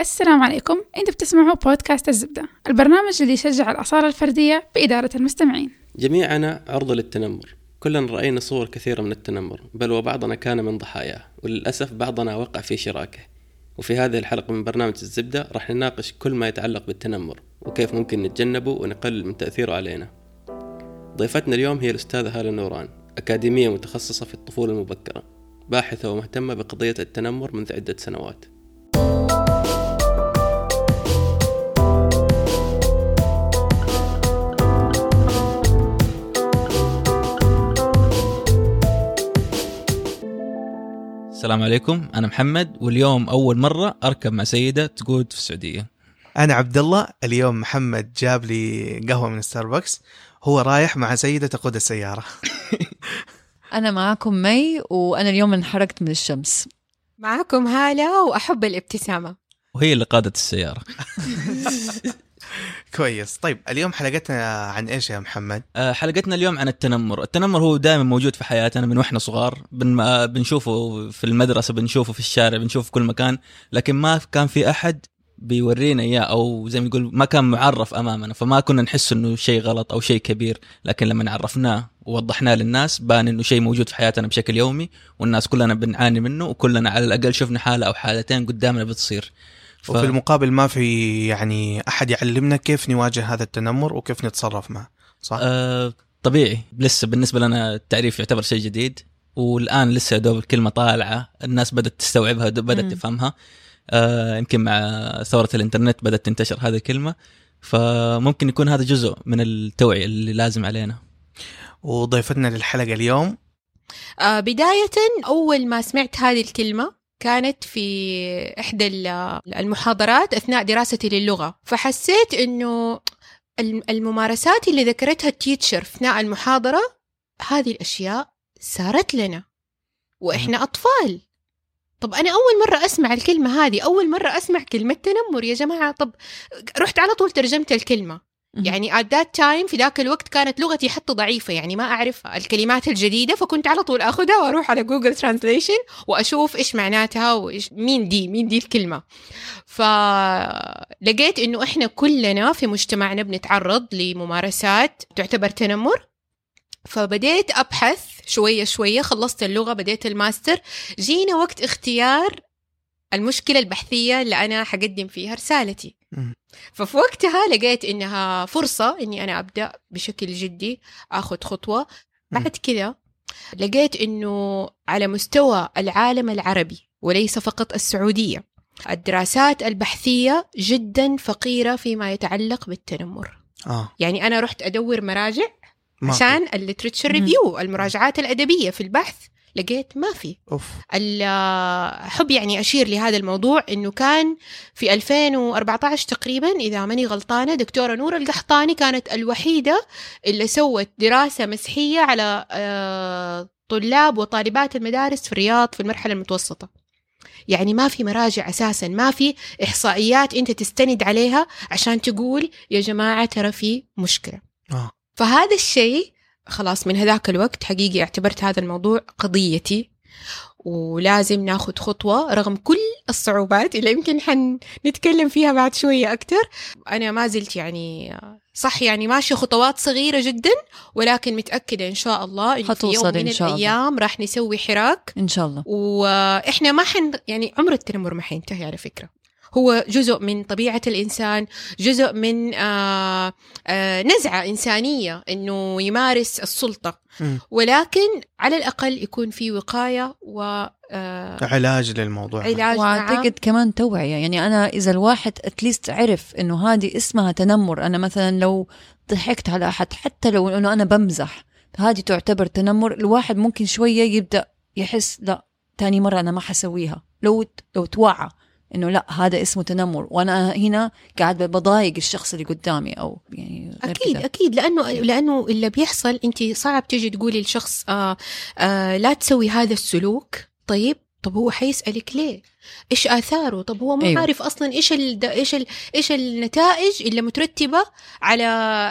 السلام عليكم. أنتوا بتسمعوا بودكاست الزبدة البرنامج اللي يشجع الأصالة الفردية بإدارة المستمعين. جميعنا عرضة للتنمر. كلنا رأينا صور كثيرة من التنمر بل وبعضنا كان من ضحاياه وللأسف بعضنا وقع في شراكه. وفي هذه الحلقة من برنامج الزبدة راح نناقش كل ما يتعلق بالتنمر وكيف ممكن نتجنبه ونقلل من تأثيره علينا. ضيفتنا اليوم هي الأستاذة هالة نوران أكاديمية متخصصة في الطفولة المبكرة باحثة ومهتمة بقضية التنمر منذ عدة سنوات. السلام عليكم. أنا محمد واليوم أول مرة أركب مع سيدة تقود في السعودية. أنا عبد الله اليوم محمد جاب لي قهوة من ستاربكس هو رايح مع سيدة تقود السيارة. أنا معاكم مي وأنا اليوم انحرقت من الشمس. معاكم هالة وأحب الابتسامة. وهي اللي قادت السيارة. كويس. طيب اليوم حلقتنا عن إيش يا محمد؟ آه، حلقتنا اليوم عن التنمر. التنمر هو دائما موجود في حياتنا من وإحنا صغار بن... بنشوفه في المدرسة بنشوفه في الشارع بنشوفه في كل مكان لكن ما كان في أحد بيورينا إياه أو زي ما يقول ما كان معرف أمامنا فما كنا نحس إنه شيء غلط أو شيء كبير لكن لما عرفناه ووضحناه للناس بان إنه شيء موجود في حياتنا بشكل يومي والناس كلنا بنعاني منه وكلنا على الأقل شفنا حالة أو حالتين قدامنا بتصير. ف... وفي المقابل ما في يعني أحد يعلمنا كيف نواجه هذا التنمر وكيف نتصرف معه صح؟ آه طبيعي. لسه بالنسبة لنا التعريف يعتبر شيء جديد والآن لسه يا دوب الكلمة طالعة الناس بدأت تستوعبها بدأت. تفهمها. آه يمكن مع ثورة الإنترنت بدأت تنتشر هذه الكلمة فممكن يكون هذا جزء من التوعية اللي لازم علينا. وضيفتنا للحلقة اليوم؟ آه بداية أول ما سمعت هذه الكلمة كانت في إحدى ال- المحاضرات أثناء دراستي للغة. فحسيت إنه الم- الممارسات اللي ذكرتها التيتشر أثناء المحاضرة هذه الأشياء صارت لنا. وإحنا أطفال. طب أنا أول مرة أسمع الكلمة هذه أول مرة أسمع كلمة تنمر يا جماعة. طب رحت على طول ترجمت الكلمة. يعني at that time في ذاك الوقت كانت لغتي حتى ضعيفة يعني ما أعرف الكلمات الجديدة فكنت على طول أخذها وأروح على جوجل translation وأشوف إيش معناتها وإيش مين دي مين دي الكلمة. فلقيت إنه إحنا كلنا في مجتمعنا بنتعرض لممارسات تعتبر تنمر. فبديت أبحث شوية شوية خلصت اللغة بديت الماستر. جينا وقت اختيار المشكلة البحثية اللي أنا حقدم فيها رسالتي. ففي وقتها لقيت إنها فرصة إني أنا أبدأ بشكل جدي أخذ خطوة. بعد كذا لقيت إنه على مستوى العالم العربي وليس فقط السعودية الدراسات البحثية جدا فقيرة فيما يتعلق بالتنمر. آه. يعني أنا رحت أدور مراجع. عشان ال literature. review المراجعات الأدبية في البحث. لقيت ما في. أوف. ال- أحب يعني أشير لهذا الموضوع إنه كان في 2014 تقريبا إذا ماني غلطانة دكتورة نور القحطاني كانت الوحيدة اللي سوت دراسة مسحية على آه، طلاب وطالبات المدارس في الرياض في المرحلة المتوسطة. يعني ما في مراجع أساسا ما في إحصائيات أنت تستند عليها عشان تقول يا جماعة ترى في مشكلة. آه. فهذا الشيء خلاص من هذاك الوقت حقيقي اعتبرت هذا الموضوع قضيتي. ولازم ناخذ خطوة رغم كل الصعوبات اللي يمكن حنتكلم فيها بعد شوية أكتر. أنا ما زلت يعني صح يعني ماشية خطوات صغيرة جدا ولكن متأكدة إن شاء الله إنه في يوم من إن شاء الله. الأيام راح نسوي حراك. إن شاء الله. وإحنا ما حن يعني عمر التنمر ما حينتهي على فكرة. هو جزء من طبيعة الإنسان جزء من آه آه نزعة إنسانية إنه يمارس السلطة. مم. ولكن على الأقل يكون في وقاية و آه علاج للموضوع. علاج معاه. وأعتقد كمان توعية. يعني أنا إذا الواحد اتليست عرف إنه هذه اسمها تنمر أنا مثلا لو ضحكت على أحد حتى لو إنه أنا بمزح هذه تعتبر تنمر. الواحد ممكن شوية يبدأ يحس لا تاني مرة أنا ما حسويها. لو لو توعى. إنه لا هذا اسمه تنمر. وأنا هنا قاعد بضايق الشخص اللي قدامي أو يعني غير أكيد كده. أكيد. لأنه لأنه اللي بيحصل أنت صعب تيجي تقولي للشخص آه آه لا تسوي هذا السلوك. طيب طب هو حيسألك ليه؟ إيش آثاره طب هو مو أيوة. أيوه. عارف أصلا إيش ال... إيش ال... إيش النتائج اللي مترتبة على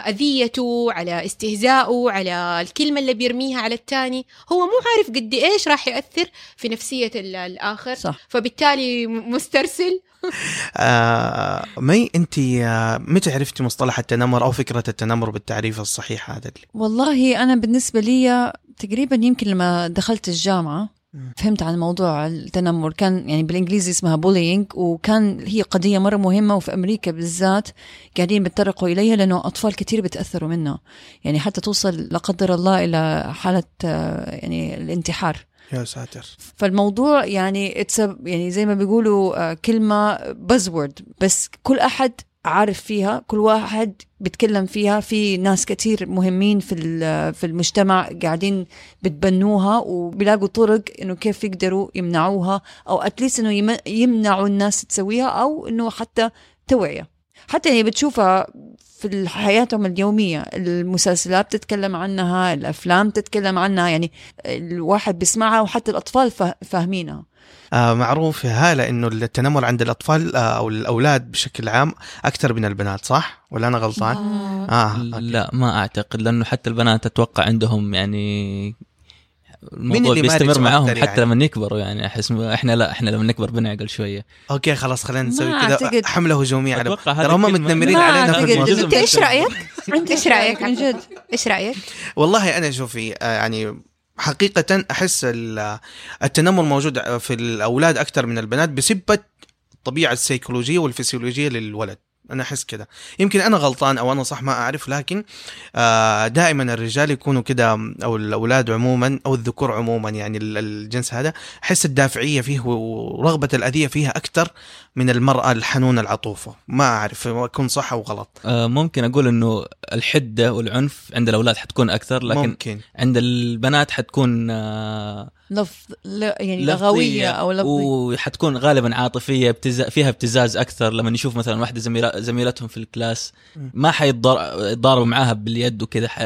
أذيته على استهزائه على الكلمة اللي بيرميها على التاني هو مو عارف قد إيش راح يأثر في نفسية ال- الآخر صح فبالتالي مسترسل آه مي أنت آه متى عرفتي مصطلح التنمر أو فكرة التنمر بالتعريف الصحيح هذا والله أنا بالنسبة لي تقريبا يمكن لما دخلت الجامعة مم. فهمت عن موضوع التنمر. كان يعني بالإنجليزي اسمها bullying وكان هي قضية مرة مهمة وفي أمريكا بالذات قاعدين بيتطرقوا إليها لأنه أطفال كتير بتأثروا منها. يعني حتى توصل لا قدر الله إلى حالة آه، يعني الانتحار. يا ساتر. فالموضوع يعني يعني زي ما بيقولوا آه، كلمة buzzword. بس كل أحد عارف فيها كل واحد بيتكلم فيها. في ناس كتير مهمين في في المجتمع قاعدين بتبنوها وبيلاقوا طرق إنه كيف يقدروا يمنعوها أو اتليست إنه يم- يمنعوا الناس تسويها أو إنه حتى توعية. حتى يعني بتشوفها في حياتهم اليومية المسلسلات تتكلم عنها الأفلام تتكلم عنها يعني الواحد بيسمعها وحتى الأطفال فا- فاهمينها آه معروف يا هاله انه التنمر عند الأطفال آه أو الأولاد بشكل عام أكثر من البنات صح ولا أنا غلطان آه. okay. لا ما أعتقد لأنه حتى البنات أتوقع عندهم يعني الموضوع اللي بيستمر معاهم حتى يعني؟ لما يكبروا يعني أحس إحنا لا إحنا لما نكبر بنعقل شوية. okay خلاص خلينا نسوي كذا. حملة هجومية على ترى هم متنمرين علينا في. الموضوع. أنت إيش رأيك؟ أنت إيش رأيك؟ عن جد. إيش رأيك؟ والله أنا شوفي آه، يعني حقيقة أحس ال- التنمر موجود في الأولاد أكثر من البنات بسبة الطبيعة السيكولوجية والفسيولوجية للولد. أنا أحس كده. يمكن أنا غلطان أو أنا صح ما أعرف لكن آه، دائما الرجال يكونوا كده أو الأولاد عموما أو الذكور عموما يعني ال- الجنس هذا أحس الدافعية فيه ورغبة الأذية فيها أكثر من المرأة الحنونة العطوفة. ما أعرف أكون صح أو غلط. آه، ممكن أقول إنه الحدة والعنف عند الأولاد حتكون أكثر لكن ممكن. ممكن. عند البنات حتكون آه، لفظ يعني لغوية أو لفظيه وحتكون غالبا عاطفية ابتزا فيها ابتزاز أكثر. لما نشوف مثلا واحدة زميلا زميلتهم في الكلاس. ما حيتضاربوا معاها باليد وكذا. ح...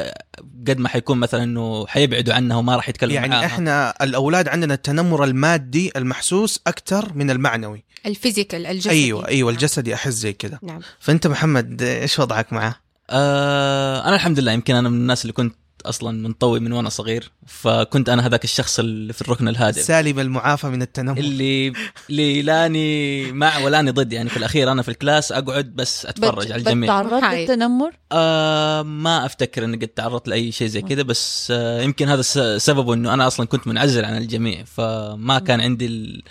قد ما حيكون مثلا إنه حيبعدوا عنها وما راح يتكلموا يعني معاها. إحنا الأولاد عندنا التنمر المادي المحسوس أكثر من المعنوي. ال physical الجسدي. أيوه أيوه الجسدي أحس زي كذا. نعم. فأنت محمد إيش وضعك معاه آه أنا الحمد لله يمكن أنا من الناس اللي كنت أصلا منطوي من وأنا صغير فكنت أنا هذاك الشخص اللي في الركن الهادئ. سالم المعافى من التنمر. اللي اللي لاني مع ولاني ضد يعني في الأخير أنا في ال class أقعد بس أتفرج على الجميع. تعرضت. للتنمر؟ آه ما أفتكر إني قد تعرضت لأي شيء زي كذا بس آه يمكن هذا سببه إنه أنا أصلا كنت منعزل عن الجميع فما كان عندي ال...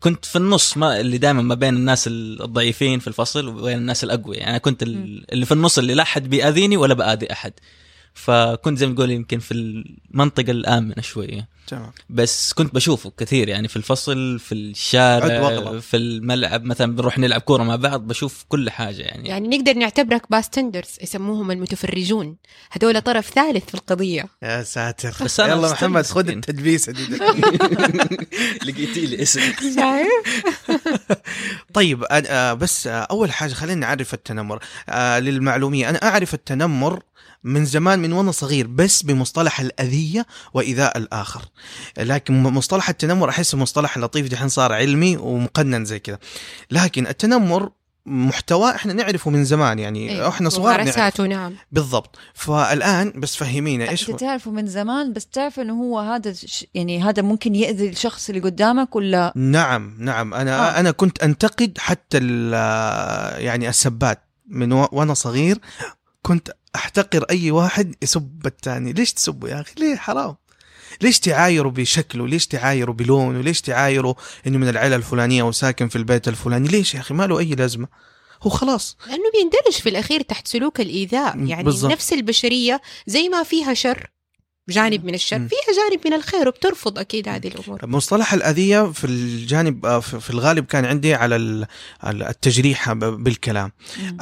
كنت في النص ما اللي دائما ما بين الناس الضعيفين في الفصل وبين الناس الاقوياء يعني أنا كنت ال... اللي في النص اللي لا أحد بيأذيني ولا بأذي أحد. فكنت زي ما تقول يمكن في المنطقة الآمنة شوية. تمام. بس كنت بشوفه كثير يعني في الفصل في الشارع. في الملعب. مثلا بنروح نلعب كورة مع بعض بشوف كل حاجة يعني, يعني نقدر نعتبرك باستندرز يسموهم المتفرجون. هذول طرف ثالث في القضية. يا ساتر. بس أنا يلا محمد خذ. التدبيسه دي لقيتي لي اسم. شايف طيب أنا- آه، بس آه، أول حاجة خلينا نعرف التنمر. آه، للمعلومية أنا أعرف التنمر من زمان من وأنا صغير بس بمصطلح الأذية وإيذاء الآخر. لكن مصطلح التنمر أحس مصطلح لطيف دحين صار علمي ومقنن زي كذا. لكن التنمر محتواه إحنا نعرفه من زمان يعني أيوة. إحنا صغار ممارساته نعم. بالضبط. فالآن بس فهمينا إيش أنت تعرفه من زمان بس تعرف إنه هو هذا يعني هذا ممكن يأذي الشخص اللي قدامك ولا؟ نعم نعم. أنا آه. أنا كنت أنتقد حتى يعني السبات. من. وأنا صغير كنت أحتقر أي واحد يسب الثاني. ليش تسبه يا أخي؟ ليه؟ حرام. ليش تعايروا بشكله؟ ليش تعايروا بلونه؟ ليش تعايروا إنه من العيلة الفلانية وساكن في البيت الفلاني؟ ليش يا أخي؟ ما له أي لازمة. هو خلاص. لأنه بيندرج في الأخير تحت سلوك الإيذاء. يعني بالضبط. نفس البشرية زي ما فيها شر جانب من الشر. فيها جانب من الخير وبترفض أكيد هذه الأمور. مصطلح الأذية في الجانب آه، في الغالب كان عندي على ال- ال- التجريح بالكلام.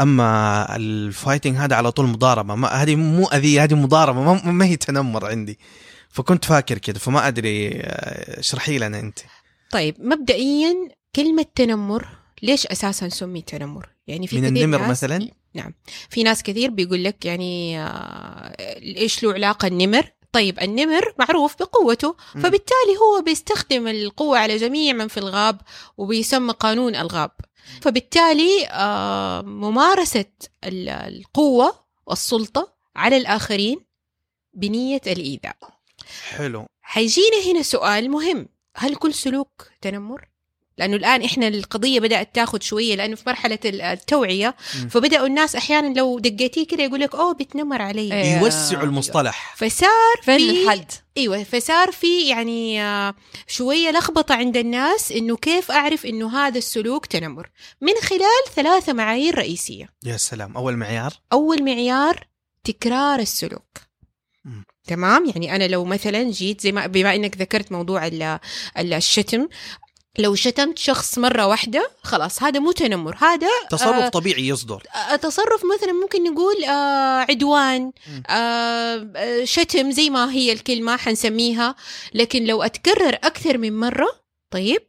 أما الفايتنج هذا على طول مضاربة ما هذه مو أذية هذه مضاربة ما, هي تنمر عندي. فكنت فاكر كده فما أدري آه، اشرحي لنا أنت. طيب مبدئيا كلمة تنمر ليش أساسا سمي تنمر؟ يعني في من النمر ناس مثلا؟ نعم في ناس كثير بيقول لك يعني آه، إيش له علاقة النمر؟ طيب النمر معروف بقوته. فبالتالي هو بيستخدم القوة على جميع من في الغاب وبيسمى قانون الغاب فبالتالي آه، ممارسة ال- القوة والسلطة على الآخرين بنية الإيذاء حلو حيجينا هنا سؤال مهم هل كل سلوك تنمر؟ لأنه الآن إحنا القضية بدأت تاخذ شوية لأنه في مرحلة ال- التوعية مم. فبدأوا الناس أحيانا لو دقيتيه كده يقول لك أوه بتنمر علي. إيه. يوسعوا المصطلح. فصار فين في الحد؟ أيوه فصار في يعني آه، شوية لخبطة عند الناس إنه كيف أعرف إنه هذا السلوك تنمر. من خلال ثلاثة معايير رئيسية. يا سلام. أول معيار؟ أول معيار تكرار السلوك. تمام؟ يعني أنا لو مثلا جيت زي ما بما إنك ذكرت موضوع ال- ال- الشتم لو شتمت شخص مرة واحدة خلاص هذا مو تنمر هذا تصرف آه، طبيعي يصدر. آه، تصرف مثلا ممكن نقول آه عدوان. آه آه، شتم زي ما هي الكلمة حنسميها. لكن لو أتكرر أكثر من مرة طيب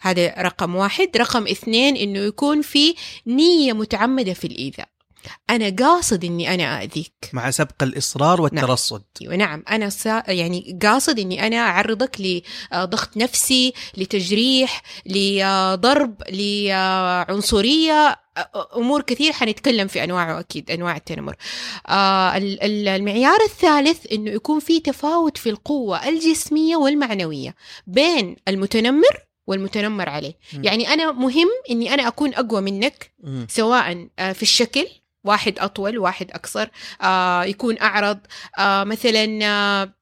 هذا رقم واحد. رقم اثنين إنه يكون في نية متعمدة في الإيذاء. أنا قاصد إني أنا أذيك مع سبق الإصرار والترصد. أيوه نعم. أنا سا يعني قاصد إني أنا أعرضك لضغط نفسي لتجريح لضرب لعنصرية أمور كثير. حنتكلم في انواعه أكيد أنواع التنمر. آه ال- ال- المعيار الثالث إنه يكون في تفاوت في القوة الجسمية والمعنوية بين المتنمر والمتنمر عليه. مم. يعني أنا مهم إني أنا أكون أقوى منك مم. سواء آه، في الشكل واحد أطول واحد أقصر آه، يكون أعرض. آه، مثلا آه،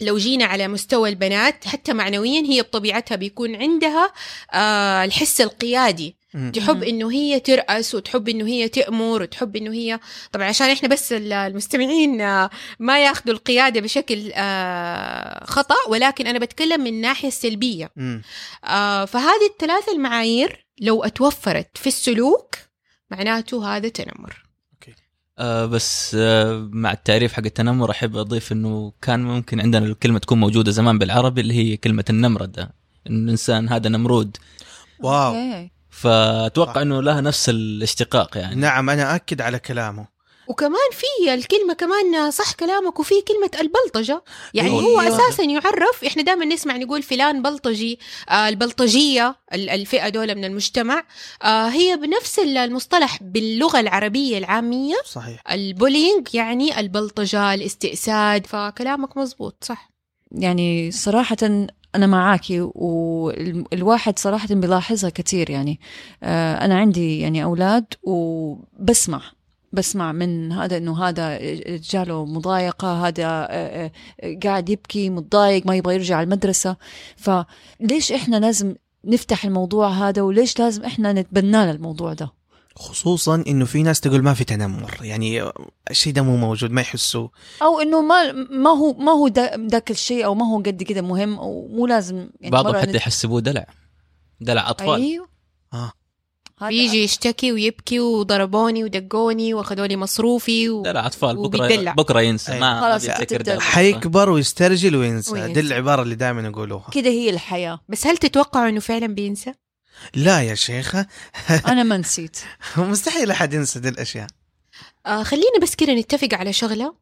لو جينا على مستوى البنات حتى معنويا هي بطبيعتها بيكون عندها آه، الحس القيادي. تحب. إنه هي ترأس وتحب إنه هي تأمر وتحب إنه هي طبعا عشان إحنا بس ال- المستمعين آه، ما ياخذوا القيادة بشكل آه، خطأ ولكن أنا بتكلم من الناحية السلبية فهذه الثلاثة المعايير لو أتوفرت في السلوك معناته هذا تنمر. آه بس آه مع التعريف حق التنمر أحب أضيف إنه كان ممكن عندنا الكلمة تكون موجودة زمان بالعربي اللي هي كلمة النمرده انه الإنسان هذا نمرود. واو. فأتوقع إنه لها نفس الاشتقاق يعني. نعم أنا اكد على كلامه. وكمان في الكلمة كمان صح كلامك وفي كلمة البلطجة. يعني أيوة. هو أساسا يعرف إحنا دائما نسمع نقول فلان بلطجي آه البلطجية ال- الفئة دولة من المجتمع. آه هي بنفس المصطلح باللغة العربية العامية. صحيح. البولينج يعني البلطجة الاستئساد. فكلامك مزبوط صح. يعني صراحة أنا معاكي والواحد صراحة بيلاحظها كتير يعني. آه، أنا عندي يعني أولاد وبسمع. بسمع من هذا إنه هذا جاله مضايقة هذا آه، آه، قاعد يبكي متضايق ما يبغى يرجع المدرسة. فليش إحنا لازم نفتح الموضوع هذا وليش لازم إحنا نتبنى له الموضوع ده؟ خصوصا إنه في ناس تقول ما في تنمر. يعني الشيء ده مو موجود ما يحسوه. أو إنه ما ما هو ما هو دا- ذاك الشيء أو ما هو قد كده مهم أو مو لازم يعني بعضهم حتى يحسبوه دلع. دلع أطفال. أيوه. آه. هذا- بيجي يشتكي ويبكي وضربوني ودقوني وأخذوا لي مصروفي و... دلع أطفال وبيدلع. بكرة بكره ينسى أي. ما خلاص. حيكبر ويسترجل وينسى وينسى. دي العبارة اللي دائما يقولوها كده هي الحياة بس هل تتوقعوا إنه فعلا بينسى؟ لا يا شيخة أنا ما نسيت مستحيل أحد ينسى دي الأشياء آه خلينا بس كده نتفق على شغلة.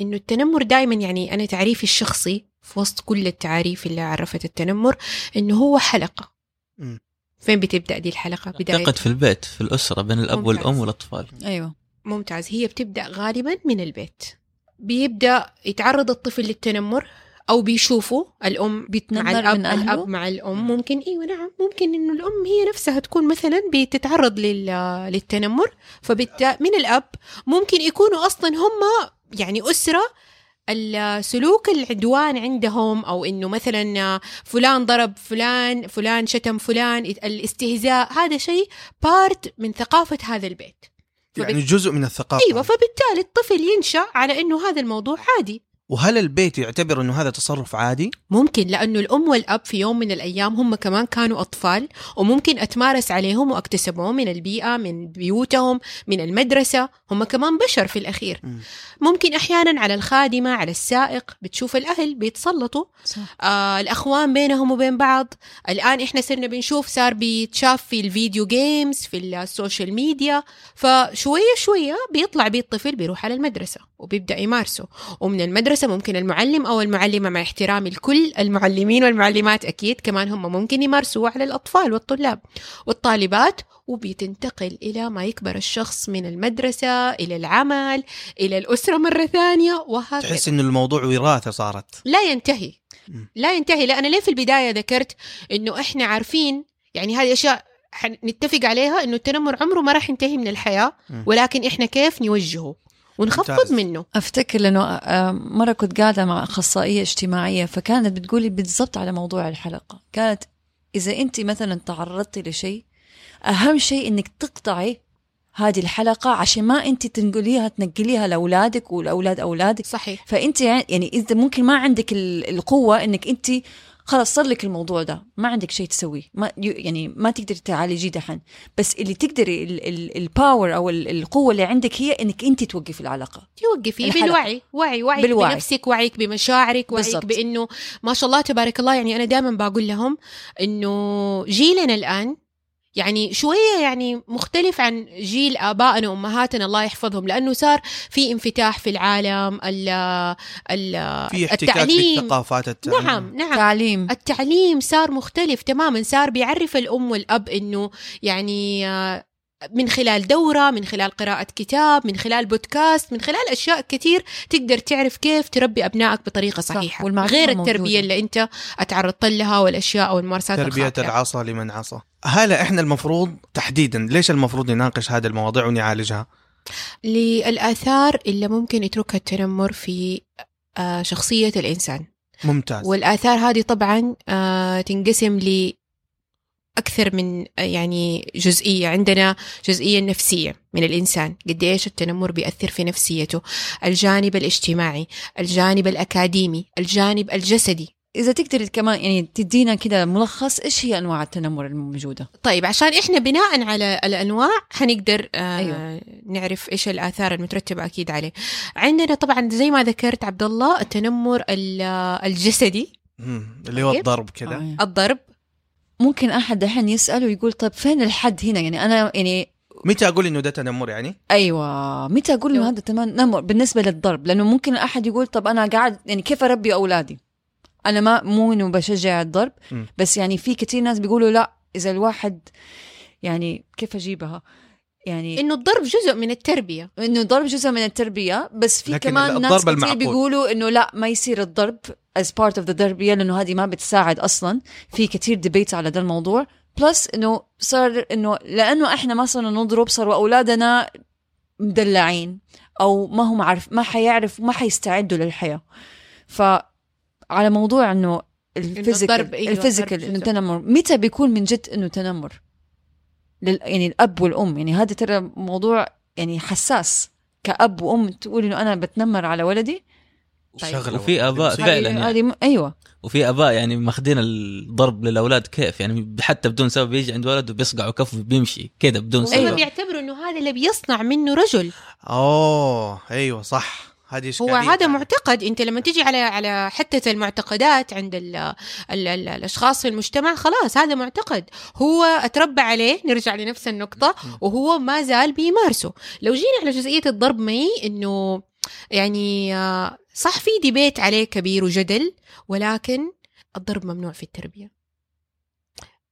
إنه التنمر دائما يعني أنا تعريفي الشخصي في وسط كل التعاريف اللي عرفت التنمر إنه هو حلقة م. فين بتبدأ دي الحلقة؟ بداية. أعتقد في البيت في الأسرة بين الأب ممتاز. والأم والأطفال. أيوه. ممتاز. هي بتبدأ غالبا من البيت. بيبدأ يتعرض الطفل للتنمر أو بيشوفوا الأم مع بيتنمر الأب من أهله؟ الأب مع الأم. ممكن إيوه نعم. ممكن إنه الأم هي نفسها تكون مثلا بتتعرض لل... للتنمر. فبالتالي من الأب ممكن يكونوا أصلا هم يعني أسرة السلوك العدوان عندهم أو إنه مثلا فلان ضرب فلان فلان شتم فلان الاستهزاء هذا شيء بارت من ثقافة هذا البيت. يعني جزء من الثقافة. إيوه فبالتالي الطفل ينشأ على إنه هذا الموضوع عادي. وهل البيت يعتبر إنه هذا تصرف عادي؟ ممكن لأنه الأم والأب في يوم من الأيام هم كمان كانوا أطفال وممكن أتمارس عليهم واكتسبوه من البيئة من بيوتهم من المدرسة هم كمان بشر في الأخير. مم. ممكن أحيانا على الخادمة على السائق بتشوف الأهل بيتسلطوا. صح. آه الأخوان بينهم وبين بعض. الآن إحنا صرنا بنشوف صار بيتشاف في ال video games في ال social media فشوية شوية بيطلع بيه الطفل بيروح على المدرسة. وبيبدأ يمارسه. ومن المدرسة ممكن المعلم أو المعلمة مع احترامي لكل المعلمين والمعلمات أكيد كمان هم ممكن يمارسوه على الأطفال والطلاب والطالبات. وبتنتقل إلى ما يكبر الشخص من المدرسة إلى العمل إلى الأسرة مرة ثانية وهكذا. تحس إنه الموضوع وراثة صارت. لا ينتهي. لا ينتهي. لا أنا ليه في البداية ذكرت إنه إحنا عارفين يعني هذه أشياء نتفق عليها إنه التنمر عمره ما راح ينتهي من الحياة. ولكن إحنا كيف نوجهه؟ ونخفض ممتاز. منه. أفتكر لأنه آه، مرة كنت قاعدة مع أخصائية اجتماعية فكانت بتقولي بالضبط على موضوع الحلقة. كانت إذا أنت مثلا تعرضتي لشيء أهم شيء إنك تقطعي هذه الحلقة عشان ما أنت تنقليها تنقليها لأولادك ولأولاد أولادك. صحيح. فأنت يعني إذا ممكن ما عندك ال- القوة إنك أنت خلاص صار لك الموضوع ده ما عندك شيء تسويه ما يعني ما تقدري تعالجيه دحين بس اللي تقدري الباور أو ال- القوة اللي عندك هي إنك انت توقفي العلاقة توقفي. بالوعي وعي وعي بالوعي. بنفسك وعيك بمشاعرك وعيك بالضبط. بإنه ما شاء الله تبارك الله يعني أنا دائما بقول لهم إنه جيلنا الآن يعني شوية يعني مختلف عن جيل آبائنا وأمهاتنا الله يحفظهم لأنه صار في انفتاح في العالم ال ال في احتكاك التعليم. بالثقافات التانية. نعم نعم. تعليم. التعليم صار مختلف تماما صار بيعرف الأم والأب إنه يعني من خلال دورة من خلال قراءة كتاب من خلال بودكاست من خلال أشياء كتير تقدر تعرف كيف تربي أبنائك بطريقة صحيحة. والمعلومة غير موجودة. التربية اللي أنت أتعرضت لها والأشياء أو الممارسات تربية الخاطئة. العصا لمن عصى هلا إحنا المفروض تحديدا ليش المفروض نناقش هذه المواضيع ونعالجها؟ للآثار اللي ممكن يتركها التنمر في آه، شخصية الإنسان. ممتاز. والآثار هذه طبعا آه، تنقسم ل أكثر من يعني جزئية عندنا جزئية نفسية من الإنسان قد إيش التنمر بيأثر في نفسيته الجانب الاجتماعي الجانب الأكاديمي الجانب الجسدي إذا تقدري كمان يعني تدينا كده ملخص إيش هي أنواع التنمر الموجودة طيب عشان إحنا بناء على الأنواع حنقدر آه أيوة. نعرف إيش الآثار المترتبة أكيد عليه عندنا طبعا زي ما ذكرت عبد الله التنمر ال- الجسدي. اللي هو طيب. الضرب كذا آه. الضرب ممكن أحد الحين يسال ويقول طيب فين الحد هنا؟ يعني أنا يعني متى أقول إنه ده تنمر يعني؟ أيوه. متى أقول إنه هذا تنمر؟ بالنسبة للضرب. لأنه ممكن أحد يقول طب أنا قاعد يعني كيف أربي أولادي؟ أنا ما مو إنه بشجع الضرب م. بس يعني في كثير ناس بيقولوا لا إذا الواحد يعني كيف أجيبها؟ يعني إنه الضرب جزء من التربية. إنه الضرب جزء من التربية بس في لكن كمان ناس كثير المعقول. بيقولوا إنه لا ما يصير الضرب as part of the تربية لأنه هذه ما بتساعد أصلا. في كثير debates على ده الموضوع. plus إنه صار إنه لأنه إحنا ما صرنا نضرب صاروا أولادنا مدلعين أو ما هم عارف ما حيعرف ما حيستعدوا للحياة. ف على موضوع إنه الضرب، ال physical أيوة، ال physical الضرب إنه. تنمر. متى بيكون من جد إنه تنمر؟ لل يعني الأب والأم يعني هذا ترى موضوع يعني حساس كأب وأم تقول إنه أنا بتنمر على ولدي طيب. شغلة وفي آباء مصيبة. فعلا يعني. م- أيوة وفي أباء يعني ماخذين الضرب للأولاد كيف يعني حتى بدون سبب يجي عند ولد وبيصقعه كف بيمشي كذا بدون وهم سبب أيوة. بيعتبروا إنه هذا اللي بيصنع منه رجل أوه أيوه صح هذه هو هذا. معتقد أنت لما تجي على على حتة المعتقدات عند ال ال ال الأشخاص في المجتمع خلاص هذا معتقد. هو أتربى عليه نرجع لنفس النقطة وهو ما زال بيمارسه. لو جينا على جزئية الضرب معي إنه يعني آه، صح في ديبيت عليه كبير وجدل ولكن الضرب ممنوع في التربية.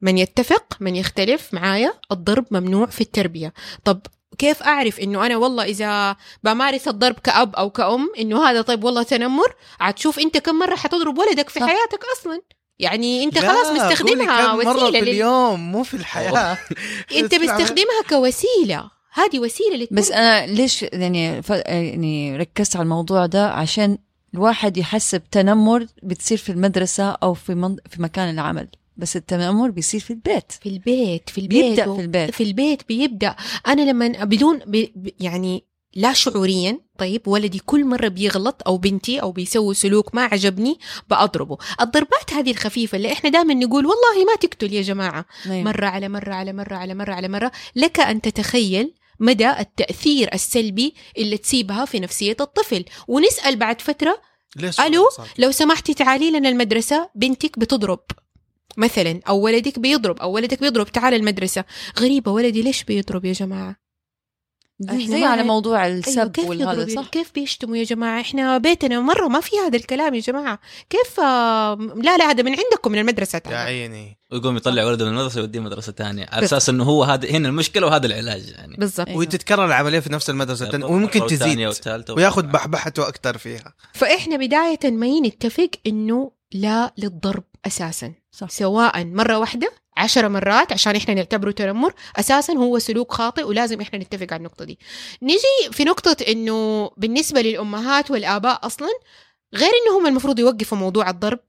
من يتفق من يختلف معايا الضرب ممنوع في التربية. طب كيف أعرف إنه أنا والله إذا بمارس الضرب كأب أو كأم إنه هذا طيب والله تنمر؟ عاد شوف أنت كم مرة حتضرب ولدك في صح. حياتك أصلا. يعني أنت لا، خلاص مستخدمها مرة في لل... اليوم مو في الحياة. أنت بتستخدمها كوسيلة. هذه وسيلة للتربية. بس أنا ليش يعني ف... يعني ركزت على الموضوع ده؟ عشان الواحد يحسب تنمر بتصير في المدرسة أو في من... في مكان العمل. بس التنمر بيصير في البيت في البيت في البيت بيبدأ و- في البيت. في البيت بيبدأ أنا لما بدون ب... ب... يعني لا شعوريا طيب ولدي كل مرة بيغلط أو بنتي أو بيسوي سلوك ما عجبني بأضربه الضربات هذه الخفيفة اللي إحنا دائما نقول والله ما تقتل يا جماعة أيوة. مرة على مرة على مرة على مرة على مرة لك أن تتخيل مدى التأثير السلبي اللي تسيبها في نفسية الطفل ونسأل بعد؟ صار كده؟ لو سمحتي تعالي لنا المدرسة بنتك بتضرب مثلا أو ولدك بيضرب أو ولدك بيضرب تعال المدرسة. غريبة ولدي ليش بيضرب يا جماعة؟ إحنا زي على موضوع أيوة السب كيف والهذا يضربوا صح؟ كيف بيشتموا يا جماعة؟ إحنا بيتنا مرة ما في هذا الكلام يا جماعة. كيف آه، لا لا هذا من عندكم من المدرسة يا تعال. عيني. ويقوم يطلع ولده من المدرسة يوديه مدرسة ثانية. على. أساس إنه هو هذا هنا المشكلة وهذا العلاج يعني. بالضبط. أيوة. وتتكرر العملية في نفس المدرسة وممكن تزيد وياخذ. بحبحته أكثر فيها. فإحنا بداية ما نتفق إنه لا للضرب. أساسا. صح. سواء مرة واحدة عشر مرات عشان إحنا نعتبره تنمر أساسا هو سلوك خاطئ ولازم إحنا نتفق على النقطة دي. نجي في نقطة إنه بالنسبة للأمهات والآباء أصلا غير انهم المفروض يوقفوا موضوع الضرب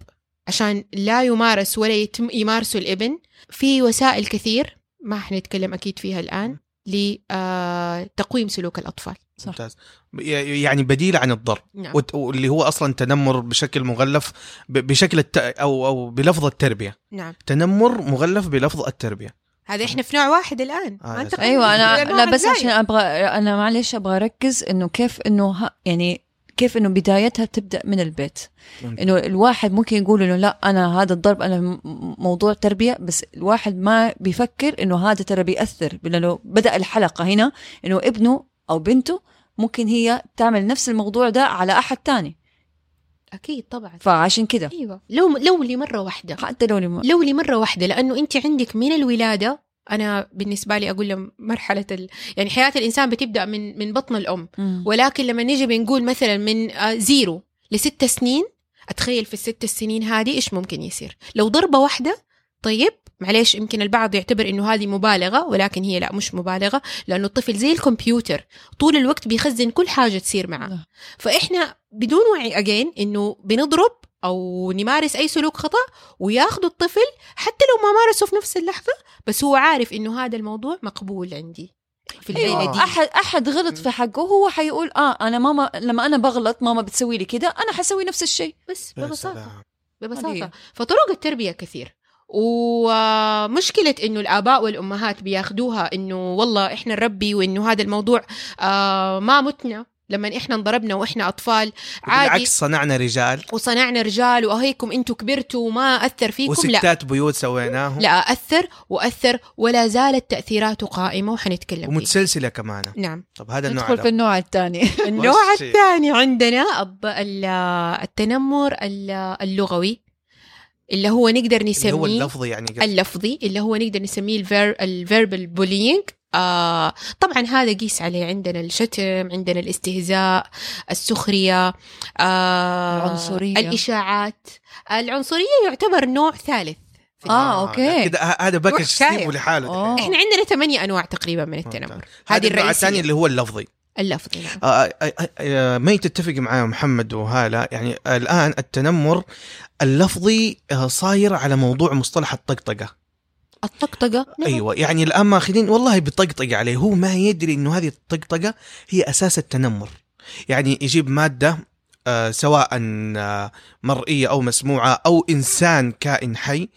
عشان لا يمارس ولا يتم يمارسوا الإبن في وسائل كثير ما حنتكلم أكيد فيها الآن. لتقويم سلوك الأطفال. صح. ممتاز. ي- يعني بديل عن الضرب. نعم. واللي هو أصلا تنمر بشكل مغلف ب- بشكل الت... أو أو بلفظ التربية. نعم. تنمر مغلف بلفظ التربية. هذا إحنا في نوع واحد الآن. آه، ما انت صح. أيوه أنا لا بس. عشان أبغى أنا معلش أبغى أركز إنه كيف إنه ه- يعني كيف إنه بدايتها تبدأ من البيت. إنه الواحد ممكن يقول إنه لا أنا هذا الضرب أنا م- موضوع تربية بس الواحد ما بيفكر إنه هذا ترى بيأثر لأنه بدأ الحلقة هنا إنه ابنه أو بنته ممكن هي تعمل نفس الموضوع ده على أحد تاني. أكيد طبعا. فعشان كده. أيوه. لو لو لمرة واحدة. حتى لو لم... لو لمرة واحدة لأنه أنت عندك من الولادة أنا بالنسبة لي أقول لهم مرحلة ال... يعني حياة الإنسان بتبدأ من من بطن الأم مم. ولكن لما نيجي بنقول مثلا من آه، zero لست سنين أتخيل في الست سنين هذه إيش ممكن يصير لو ضربة واحدة طيب معليش يمكن البعض يعتبر إنه هذه مبالغة ولكن هي لا مش مبالغة لأنه الطفل زي الكمبيوتر طول الوقت بيخزن كل حاجة تصير معه. فإحنا بدون وعي again إنه بنضرب أو نمارس أي سلوك خطأ وياخذوا الطفل حتى لو ما مارسه في نفس اللحظة بس هو عارف إنه هذا الموضوع مقبول عندي في العيله أيوه دي احد أحد غلط في حقه هو حيقول آه أنا ماما لما أنا بغلط ماما بتسوي لي كده أنا حسوي نفس الشيء. بس ببساطة ببساطة. فطرق التربية كثير. ومشكلة إنه الآباء والأمهات بياخدوها إنه والله إحنا نربي وإنه هذا الموضوع آه ما متنا. لما إحنا انضربنا وإحنا أطفال عادي. بالعكس صنعنا رجال. وصنعنا رجال وأهيكم أنتم كبرتوا وما أثر فيكم لا. وستات بيوت سويناهم. لا أثر وأثر ولا زالت تأثيراته قائمة وحنتكلم فيها ومتسلسلة كمان. نعم. طب هذا النوع ندخل في. النوع الثاني. النوع الثاني عندنا التنمر ال- اللغوي اللي هو نقدر اللي هو نسميه اللفظي يعني. اللفظي اللي هو نقدر نسميه ال ver ال verbal bullying آه طبعا هذا قيس عليه عندنا الشتم عندنا الاستهزاء السخرية آه العنصرية. الإشاعات العنصرية يعتبر نوع ثالث في آه، okay. كده هذا package. سيبه لحاله. إحنا عندنا ثمانية أنواع تقريبا من التنمر هذا هذه النوع الثاني اللي هو اللفظي اللفظي نعم. آه، آه، آه، آه، ما تتفق معايا محمد وهالة يعني الآن التنمر اللفظي آه، صاير على موضوع مصطلح الطقطقة الطقطقة؟ نعم. أيوه يعني الآن ماخذين والله بطقطقه عليه. هو ما يدري إنه هذه الطقطقة هي أساس التنمر. يعني يجيب مادة آه سواء آه مرئية أو مسموعة أو إنسان كائن حي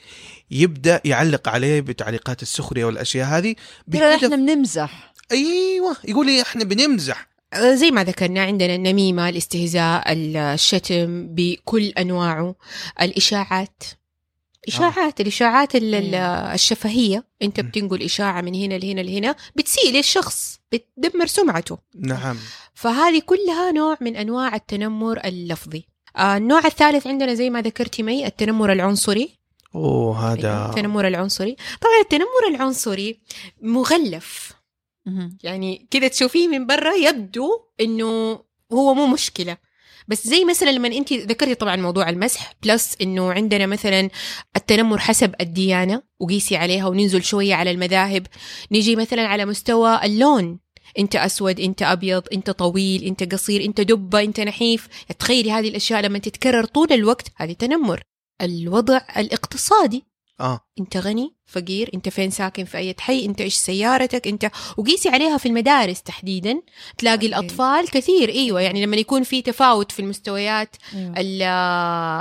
يبدأ يعلق عليه بتعليقات السخرية والأشياء هذه ترى إحنا بنمزح. أيوه يقول لي إحنا بنمزح. آه، زي ما ذكرنا عندنا النميمة الاستهزاء الشتم بكل أنواعه الإشاعات. إشاعات الإشاعات ال- ال- الشفهية. أنت مم. بتنقل إشاعة من هنا لهنا لهنا بتسيء للشخص بتدمر سمعته. نعم. فهذه كلها نوع من أنواع التنمر اللفظي. آه، النوع الثالث عندنا زي ما ذكرتي مي التنمر العنصري. أوه هذا التنمر العنصري. طبعا التنمر العنصري مغلف. يعني كذا تشوفيه من برا يبدو إنه هو مو مشكلة. بس زي مثلا لما انت ذكرتي طبعا موضوع المسح بلس إنه عندنا مثلا التنمر حسب الديانة وقيسي عليها وننزل شوية على المذاهب. نيجي مثلا على مستوى اللون. أنت أسود أنت أبيض أنت طويل أنت قصير أنت دبة أنت نحيف. تخيلي هذه الأشياء لما تتكرر طول الوقت هذه تنمر. الوضع الاقتصادي. آه. أنت غني؟ فقير انت فين ساكن في أي حي انت إيش سيارتك انت وقيسي عليها في المدارس تحديدا تلاقي. الأطفال كثير أيوه يعني لما يكون في تفاوت في المستويات أيوة. ال-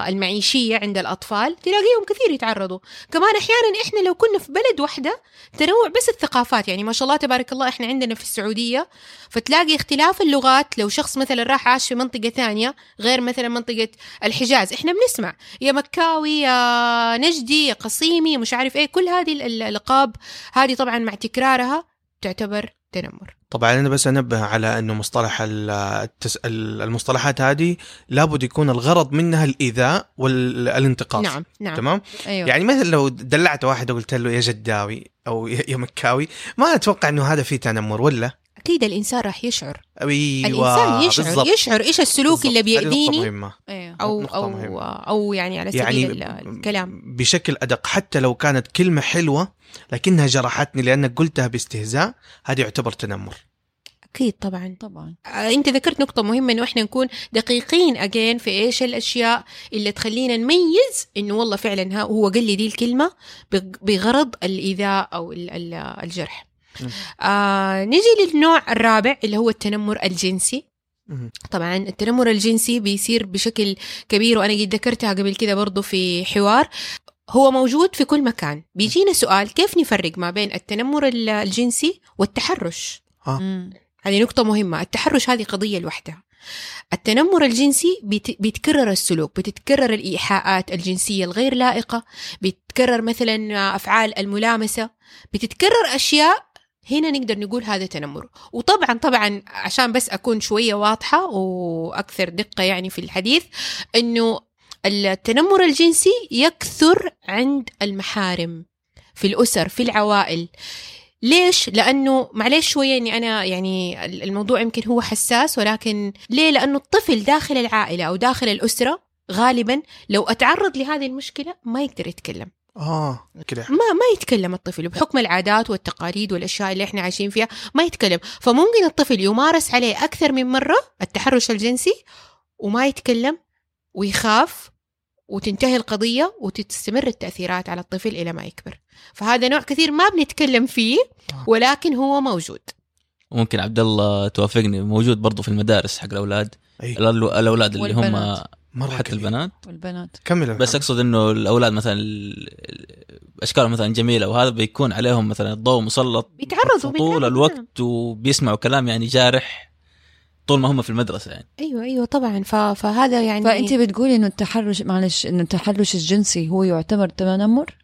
المعيشية عند الأطفال تلاقيهم كثير يتعرضوا كمان أحيانا إحنا لو كنا في بلد واحدة تنوع بس الثقافات يعني ما شاء الله تبارك الله إحنا عندنا في السعودية فتلاقي اختلاف اللغات لو شخص مثلا راح عاش في منطقة ثانية غير مثلا منطقة الحجاز إحنا بنسمع يا مكاوي يا نجدي يا قصيمي مش عارف إيه كل هذه ال- الألقاب هذه طبعا مع تكرارها تعتبر تنمر. طبعا أنا بس أنبه على إنه مصطلح ال- التس... ال- المصطلحات هذه لابد يكون الغرض منها الإيذاء والانتقاص. نعم نعم. تمام؟ أيوه. يعني مثلا لو دلعت واحد وقلت له يا جداوي أو يا يا مكاوي ما أتوقع إنه هذا فيه تنمر ولا؟ أكيد الإنسان راح يشعر أيوه الإنسان يشعر بالضبط. يشعر إيش السلوك اللي. هذه نقطة بيأذيني مهمة. أو نقطة أو مهمة. أو يعني على سبيل يعني ال- الكلام بشكل أدق حتى لو كانت كلمة حلوة لكنها جرحتني لأنك قلتها باستهزاء هذا يعتبر تنمر أكيد طبعا طبعا آه، أنت ذكرت نقطة مهمة إنه إحنا نكون دقيقين اجين في إيش الأشياء اللي تخلينا نميز إنه والله فعلا ها هو قال لي دي الكلمة بغ- بغرض الإيذاء أو ال- ال- الجرح. آه نجي للنوع الرابع اللي هو التنمر الجنسي. طبعا التنمر الجنسي بيصير بشكل كبير وأنا قد ذكرتها قبل كده برضو في حوار. هو موجود في كل مكان. بيجينا سؤال كيف نفرق ما بين التنمر ال- الجنسي والتحرش؟ آه. هذه نقطة مهمة. التحرش هذه قضية لوحدها. التنمر الجنسي بيت- بيتكرر السلوك بتتكرر الإيحاءات الجنسية الغير لائقة بيتكرر مثلا أفعال الملامسة بتتكرر أشياء هنا نقدر نقول هذا تنمر وطبعا طبعا عشان بس أكون شوية واضحة وأكثر دقة يعني في الحديث أنه التنمر الجنسي يكثر عند المحارم في الأسر في العوائل ليش؟ لأنه معلش شوية إني أنا يعني الموضوع يمكن هو حساس ولكن ليه؟ لأنه الطفل داخل العائلة أو داخل الأسرة غالبا لو أتعرض لهذه المشكلة ما يقدر يتكلم آه. كده. ما ما يتكلم الطفل بحكم العادات والتقاليد والأشياء اللي إحنا عايشين فيها ما يتكلم. فممكن الطفل يمارس عليه أكثر من مرة التحرش الجنسي وما يتكلم ويخاف وتنتهي القضية وتستمر التأثيرات على الطفل إلى ما يكبر. فهذا نوع كثير ما بنتكلم فيه ولكن هو موجود. ممكن عبد الله توافقني موجود برضو في المدارس حق الأولاد. أي. الأول- الأولاد اللي هم مرة حتى كثير. البنات. والبنات. كمل بس أقصد إنه الأولاد مثلا ال- ال- أشكالهم مثلا جميلة وهذا بيكون عليهم مثلا الضوء مسلط بيتعرضوا طول الوقت وبيسمعوا كلام يعني جارح طول ما هم في المدرسة يعني. أيوه أيوه طبعا. ف... فهذا يعني فأنت بتقولي إنه التحرش معلش إنه التحرش الجنسي هو يعتبر تنمر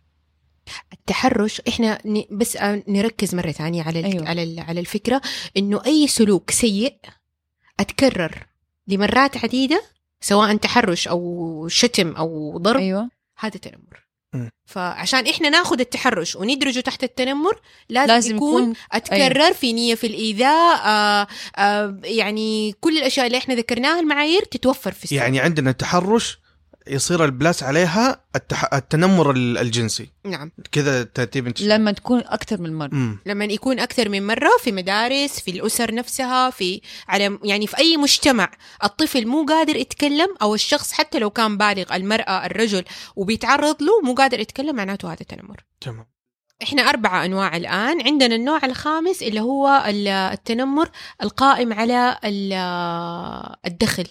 التحرش إحنا ن- بس آه، نركز مرة ثانية على ال- أيوة. على ال- على الفكرة. إنه أي سلوك سيء أتكرر لمرات عديدة سواء تحرش أو شتم أو ضرب أيوه. هذا تنمر. فعشان إحنا ناخذ التحرش وندرجه تحت التنمر لازم, لازم يكون, يكون أتكرر في نية في الإيذاء آه آه يعني كل الأشياء اللي إحنا ذكرناها المعايير تتوفر في السلوك يعني عندنا التحرش يصير البلاس عليها التح... التنمر ال- الجنسي. نعم. كذا ترتيب انت لما تكون أكثر من مرة. مم. لما يكون أكثر من مرة في مدارس في الأسر نفسها في على يعني في أي مجتمع. الطفل مو قادر يتكلم أو الشخص حتى لو كان بالغ المرأة الرجل وبيتعرض له مو قادر يتكلم معناته هذا تنمر. تمام. إحنا أربعة أنواع الآن. عندنا النوع الخامس اللي هو ال- التنمر القائم على ال- الدخل.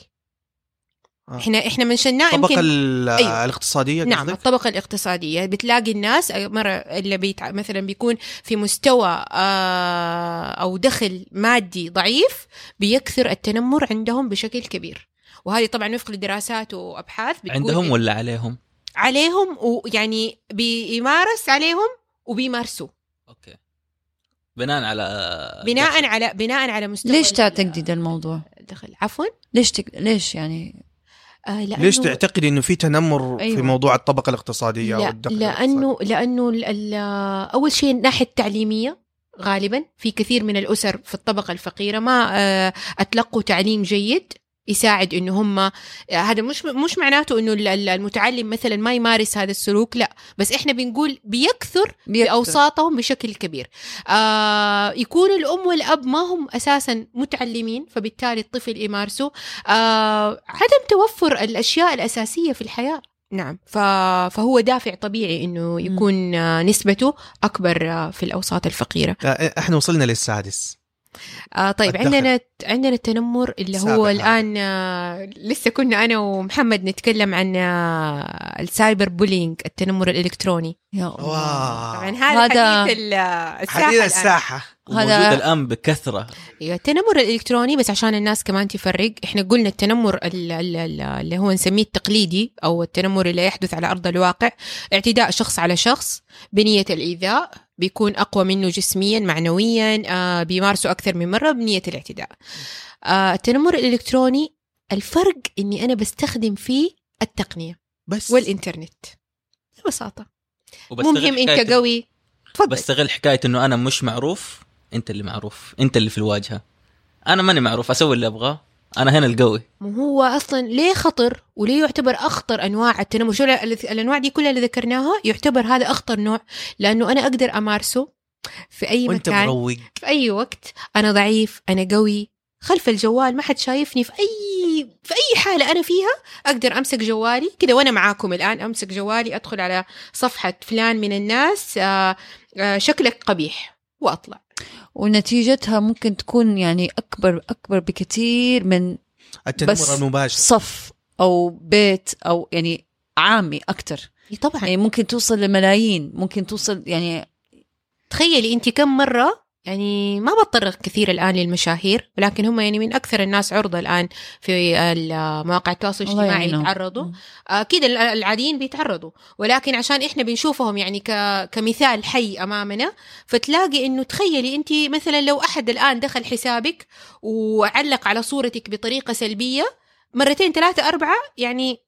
إحنا إحنا منشناه الطبقة يمكن ال- أيوة. الاقتصادية نعم قصدك؟ الطبقة الاقتصادية. بتلاقي الناس مرة اللي بيتع... مثلا بيكون في مستوى آه أو دخل مادي ضعيف بيكثر التنمر عندهم بشكل كبير. وهذه طبعا وفق لدراسات وأبحاث بتقول عندهم ولا عليهم؟ عليهم ويعني بيمارس عليهم وبيمارسوا. أوكي. بناء على بناء على بناء على مستوى ليش تعتقدي ده الموضوع؟ الدخل عفوا؟ ليش تك... ليش يعني؟ آه لأنه ليش تعتقدي إنه في تنمر أيوة. في موضوع الطبقة الاقتصادية لا الدخل لأنه لأنه ال- أول شيء الناحية التعليمية غالبا في كثير من الأسر في الطبقة الفقيرة ما آه، أتلقوا تعليم جيد يساعد إنه هم هذا مش مش معناته إنه ال- ال- المتعلم مثلا ما يمارس هذا السلوك لا بس إحنا بنقول بيكثر بيكثر. بأوساطهم بشكل كبير. آه يكون الأم والأب ما هم أساسا متعلمين فبالتالي الطفل يمارسه آه عدم توفر الأشياء الأساسية في الحياة. نعم. فهو دافع طبيعي إنه يكون آه، نسبته أكبر آه، في الأوساط الفقيرة. آه، إحنا وصلنا للسادس. آه طيب الدخل. عندنا عندنا التنمر اللي هو. الآن آه لسه كنا أنا ومحمد نتكلم عن آه ال cyber bullying التنمر الإلكتروني يا الله طبعا هذا حديث ال- الساحة حديث الآن. الساحة موجود هذا- الآن بكثرة أيوه التنمر الإلكتروني بس عشان الناس كمان تفرق إحنا قلنا التنمر ال- ال- ال- اللي هو نسميه التقليدي أو التنمر اللي يحدث على أرض الواقع اعتداء شخص على شخص بنية الإيذاء بيكون أقوى منه جسميا معنويا آه بيمارسوا أكثر من مرة بنية الاعتداء. آه التنمر الإلكتروني الفرق إني أنا بستخدم فيه التقنية بس. والإنترنت. ببساطة. مهم حكاية- أنت قوي. تفضل. بستغل حكاية إنه أنا مش معروف. أنت اللي معروف. أنت اللي في الواجهة. أنا ماني معروف. أسوي اللي أبغاه. أنا هنا القوي. ما هو أصلا ليه خطر وليه يعتبر أخطر أنواع التنمر شو ال- الأنواع دي كلها اللي ذكرناها يعتبر هذا أخطر نوع لأنه أنا أقدر أمارسه في أي وأنت مكان مروق. في أي وقت. أنا ضعيف أنا قوي. خلف الجوال ما حد شايفني في أي في أي حالة أنا فيها أقدر أمسك جوالي كده. وأنا معاكم الآن أمسك جوالي أدخل على صفحة فلان من الناس آه، آه، شكلك قبيح وأطلع. ونتيجتها ممكن تكون يعني أكبر أكبر بكثير من التنمر بس المباشر. صف أو بيت أو يعني عامي أكثر طبعا. يعني ممكن توصل لملايين ممكن توصل يعني تخيلي أنت كم مرة يعني ما بتطرق كثير الآن للمشاهير ولكن هم يعني من أكثر الناس عرضة الآن في مواقع التواصل الاجتماعي. يتعرضوا أكيد ال- العاديين بيتعرضوا ولكن عشان إحنا بنشوفهم يعني كمثال حي أمامنا فتلاقي إنه تخيلي أنت مثلا لو أحد الآن دخل حسابك وعلق على صورتك بطريقة سلبية مرتين ثلاثة أربعة يعني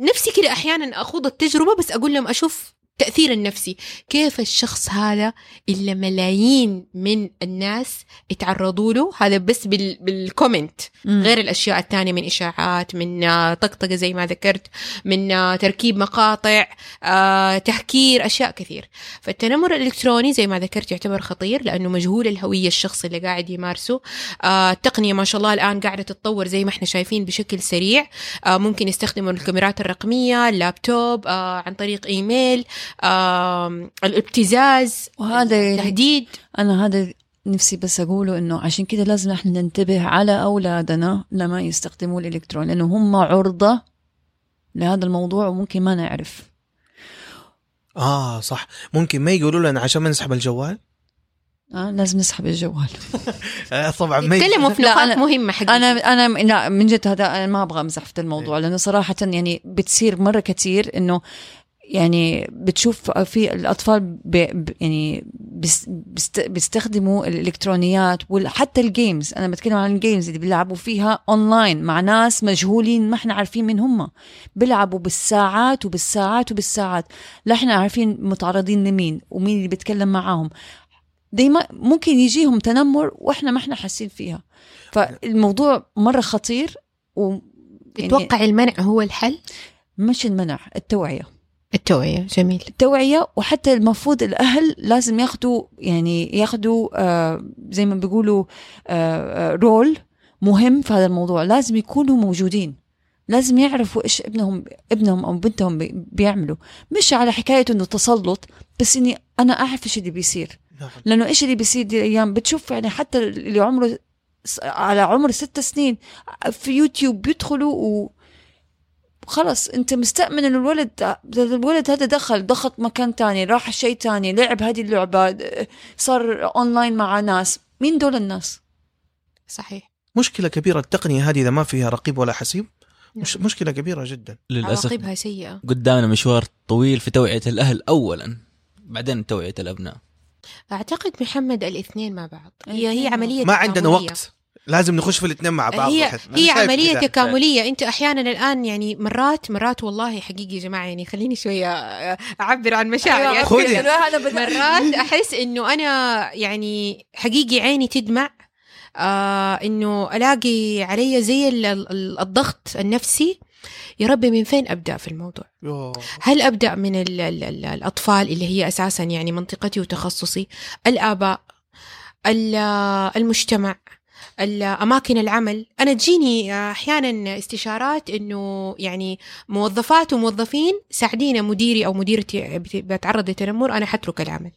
نفسي كده أحيانا أخوض التجربة بس أقول لهم أشوف تأثير النفسي. كيف الشخص هذا اللي ملايين من الناس يتعرضوا له؟ هذا بس بال... بال comment غير الأشياء الثانية من إشاعات من آه، طقطقة زي ما ذكرت من آه، تركيب مقاطع آه، تهكير أشياء كثير. فالتنمر الإلكتروني زي ما ذكرت يعتبر خطير لأنه مجهول الهوية الشخص اللي قاعد يمارسه. التقنية ما شاء الله الآن قاعدة تتطور زي ما إحنا شايفين بشكل سريع. ممكن يستخدموا الكاميرات الرقمية اللابتوب عن طريق إيميل. آه، الابتزاز وهذا تهديد أنا هذا نفسي بس أقوله إنه عشان كده لازم إحنا ننتبه على أولادنا لما يستخدموا الإلكترون لأنه هم عرضة لهذا الموضوع وممكن ما نعرف. آه صح. ممكن ما يقولوا لنا عشان ما نسحب الجوال؟ آه لازم نسحب الجوال. آه طبعا ما يتكلموا في نقاط أنا- مهمة حقيقة أنا أنا لا من جد هذا أنا ما أبغى امزح في الموضوع لأنه صراحة يعني بتصير مرة كثير إنه يعني بتشوف في الأطفال بي يعني بيستخدموا الإلكترونيات وحتى ال games أنا بتكلم عن ال games اللي بيلعبوا فيها اونلاين مع ناس مجهولين ما إحنا عارفين من هم. بيلعبوا بالساعات وبالساعات وبالساعات. لا إحنا عارفين متعرضين لمين ومين اللي بيتكلم معاهم. دايما ممكن يجيهم تنمر وإحنا ما إحنا حاسين فيها. فالموضوع مرة خطير و يعني تتوقع المنع هو الحل؟ مش المنع التوعية. التوعية جميل. التوعية وحتى المفروض الأهل لازم ياخدوا يعني ياخدوا آه زي ما بيقولوا آه آه رول مهم في هذا الموضوع. لازم يكونوا موجودين. لازم يعرفوا إيش ابنهم ابنهم أو بنتهم بي- بيعملوا. مش على حكاية إنه تسلط بس إني أنا أعرف إيش اللي بيصير. نعم. لأنه إيش اللي بيصير دي الأيام؟ بتشوف يعني حتى اللي عمره على عمر ست سنين في يوتيوب بيدخلوا و خلص انت مستأمن انه الولد الولد هذا دخل ضغط مكان تاني راح شيء تاني لعب هذه اللعبة صار اونلاين مع ناس. مين دول الناس؟ صحيح. مشكلة كبيرة التقنية هذه إذا ما فيها رقيب ولا حسيب مش مشكلة كبيرة جدا. للأسف. عواقبها سيئة. قدامنا مشوار طويل في توعية الأهل اولا بعدين توعية الأبناء. أعتقد محمد الاثنين مع بعض. هي هي الاثنين عملية ما عندنا. وقت. لازم نخش في الاثنين مع بعض هي هي عمليه كده. تكاملية أنت أحيانا الآن يعني مرات مرات والله حقيقي يا جماعة يعني خليني شوية أعبر عن مشاعري خذي. مرات أحس إنه أنا يعني حقيقي عيني تدمع آه إنه ألاقي علي زي ال- ال- الضغط النفسي يا ربي من فين أبدأ في الموضوع يوه. هل أبدأ من ال ال ال الأطفال اللي هي أساسا يعني منطقتي وتخصصي الآباء ال- المجتمع ال- اماكن العمل. أنا تجيني أحيانا استشارات إنه يعني موظفات وموظفين ساعدينا مديري أو مديرتي بت- بتعرض لتنمر أنا حترك العمل.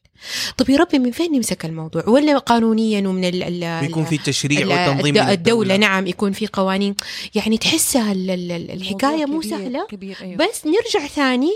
طب يا ربي من فين نمسك الموضوع؟ ولا قانونيا ومن ال ال بيكون في تشريع ال- وتنظيم الد- من الدولة نعم يكون في قوانين. يعني تحسها ال- ال- ال- الحكاية مو سهلة؟ كبير أيوه. بس نرجع ثاني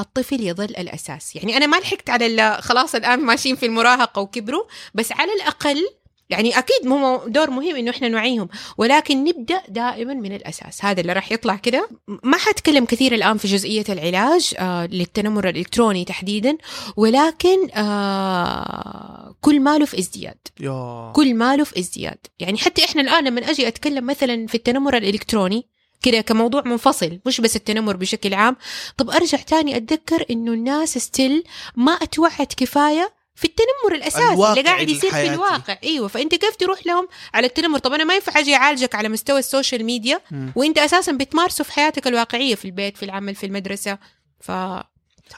الطفل يظل الأساس. يعني أنا ما لحقت على ال- خلاص الآن ماشيين في المراهقة وكبروا بس على الأقل يعني أكيد مو دور مهم إنه إحنا نوعيهم ولكن نبدأ دائما من الأساس. هذا اللي راح يطلع كده. ما حتكلم كثير الآن في جزئية العلاج آه للتنمر الإلكتروني تحديدا ولكن آه كل ماله في ازدياد. يا. كل ماله في ازدياد. يعني حتى إحنا الآن لما أجي أتكلم مثلا في التنمر الإلكتروني كده كموضوع منفصل مش بس التنمر بشكل عام. طب أرجع تاني أتذكر إنه الناس still ما اتوعت كفاية في التنمر الأساسي اللي قاعد يصير في. الواقع أيوه فأنت كيف تروح لهم على التنمر طب أنا ما ينفع أجي أعالجك على مستوى ال social media مم. وأنت أساسا بتمارسه في حياتك الواقعية في البيت في العمل في المدرسة ف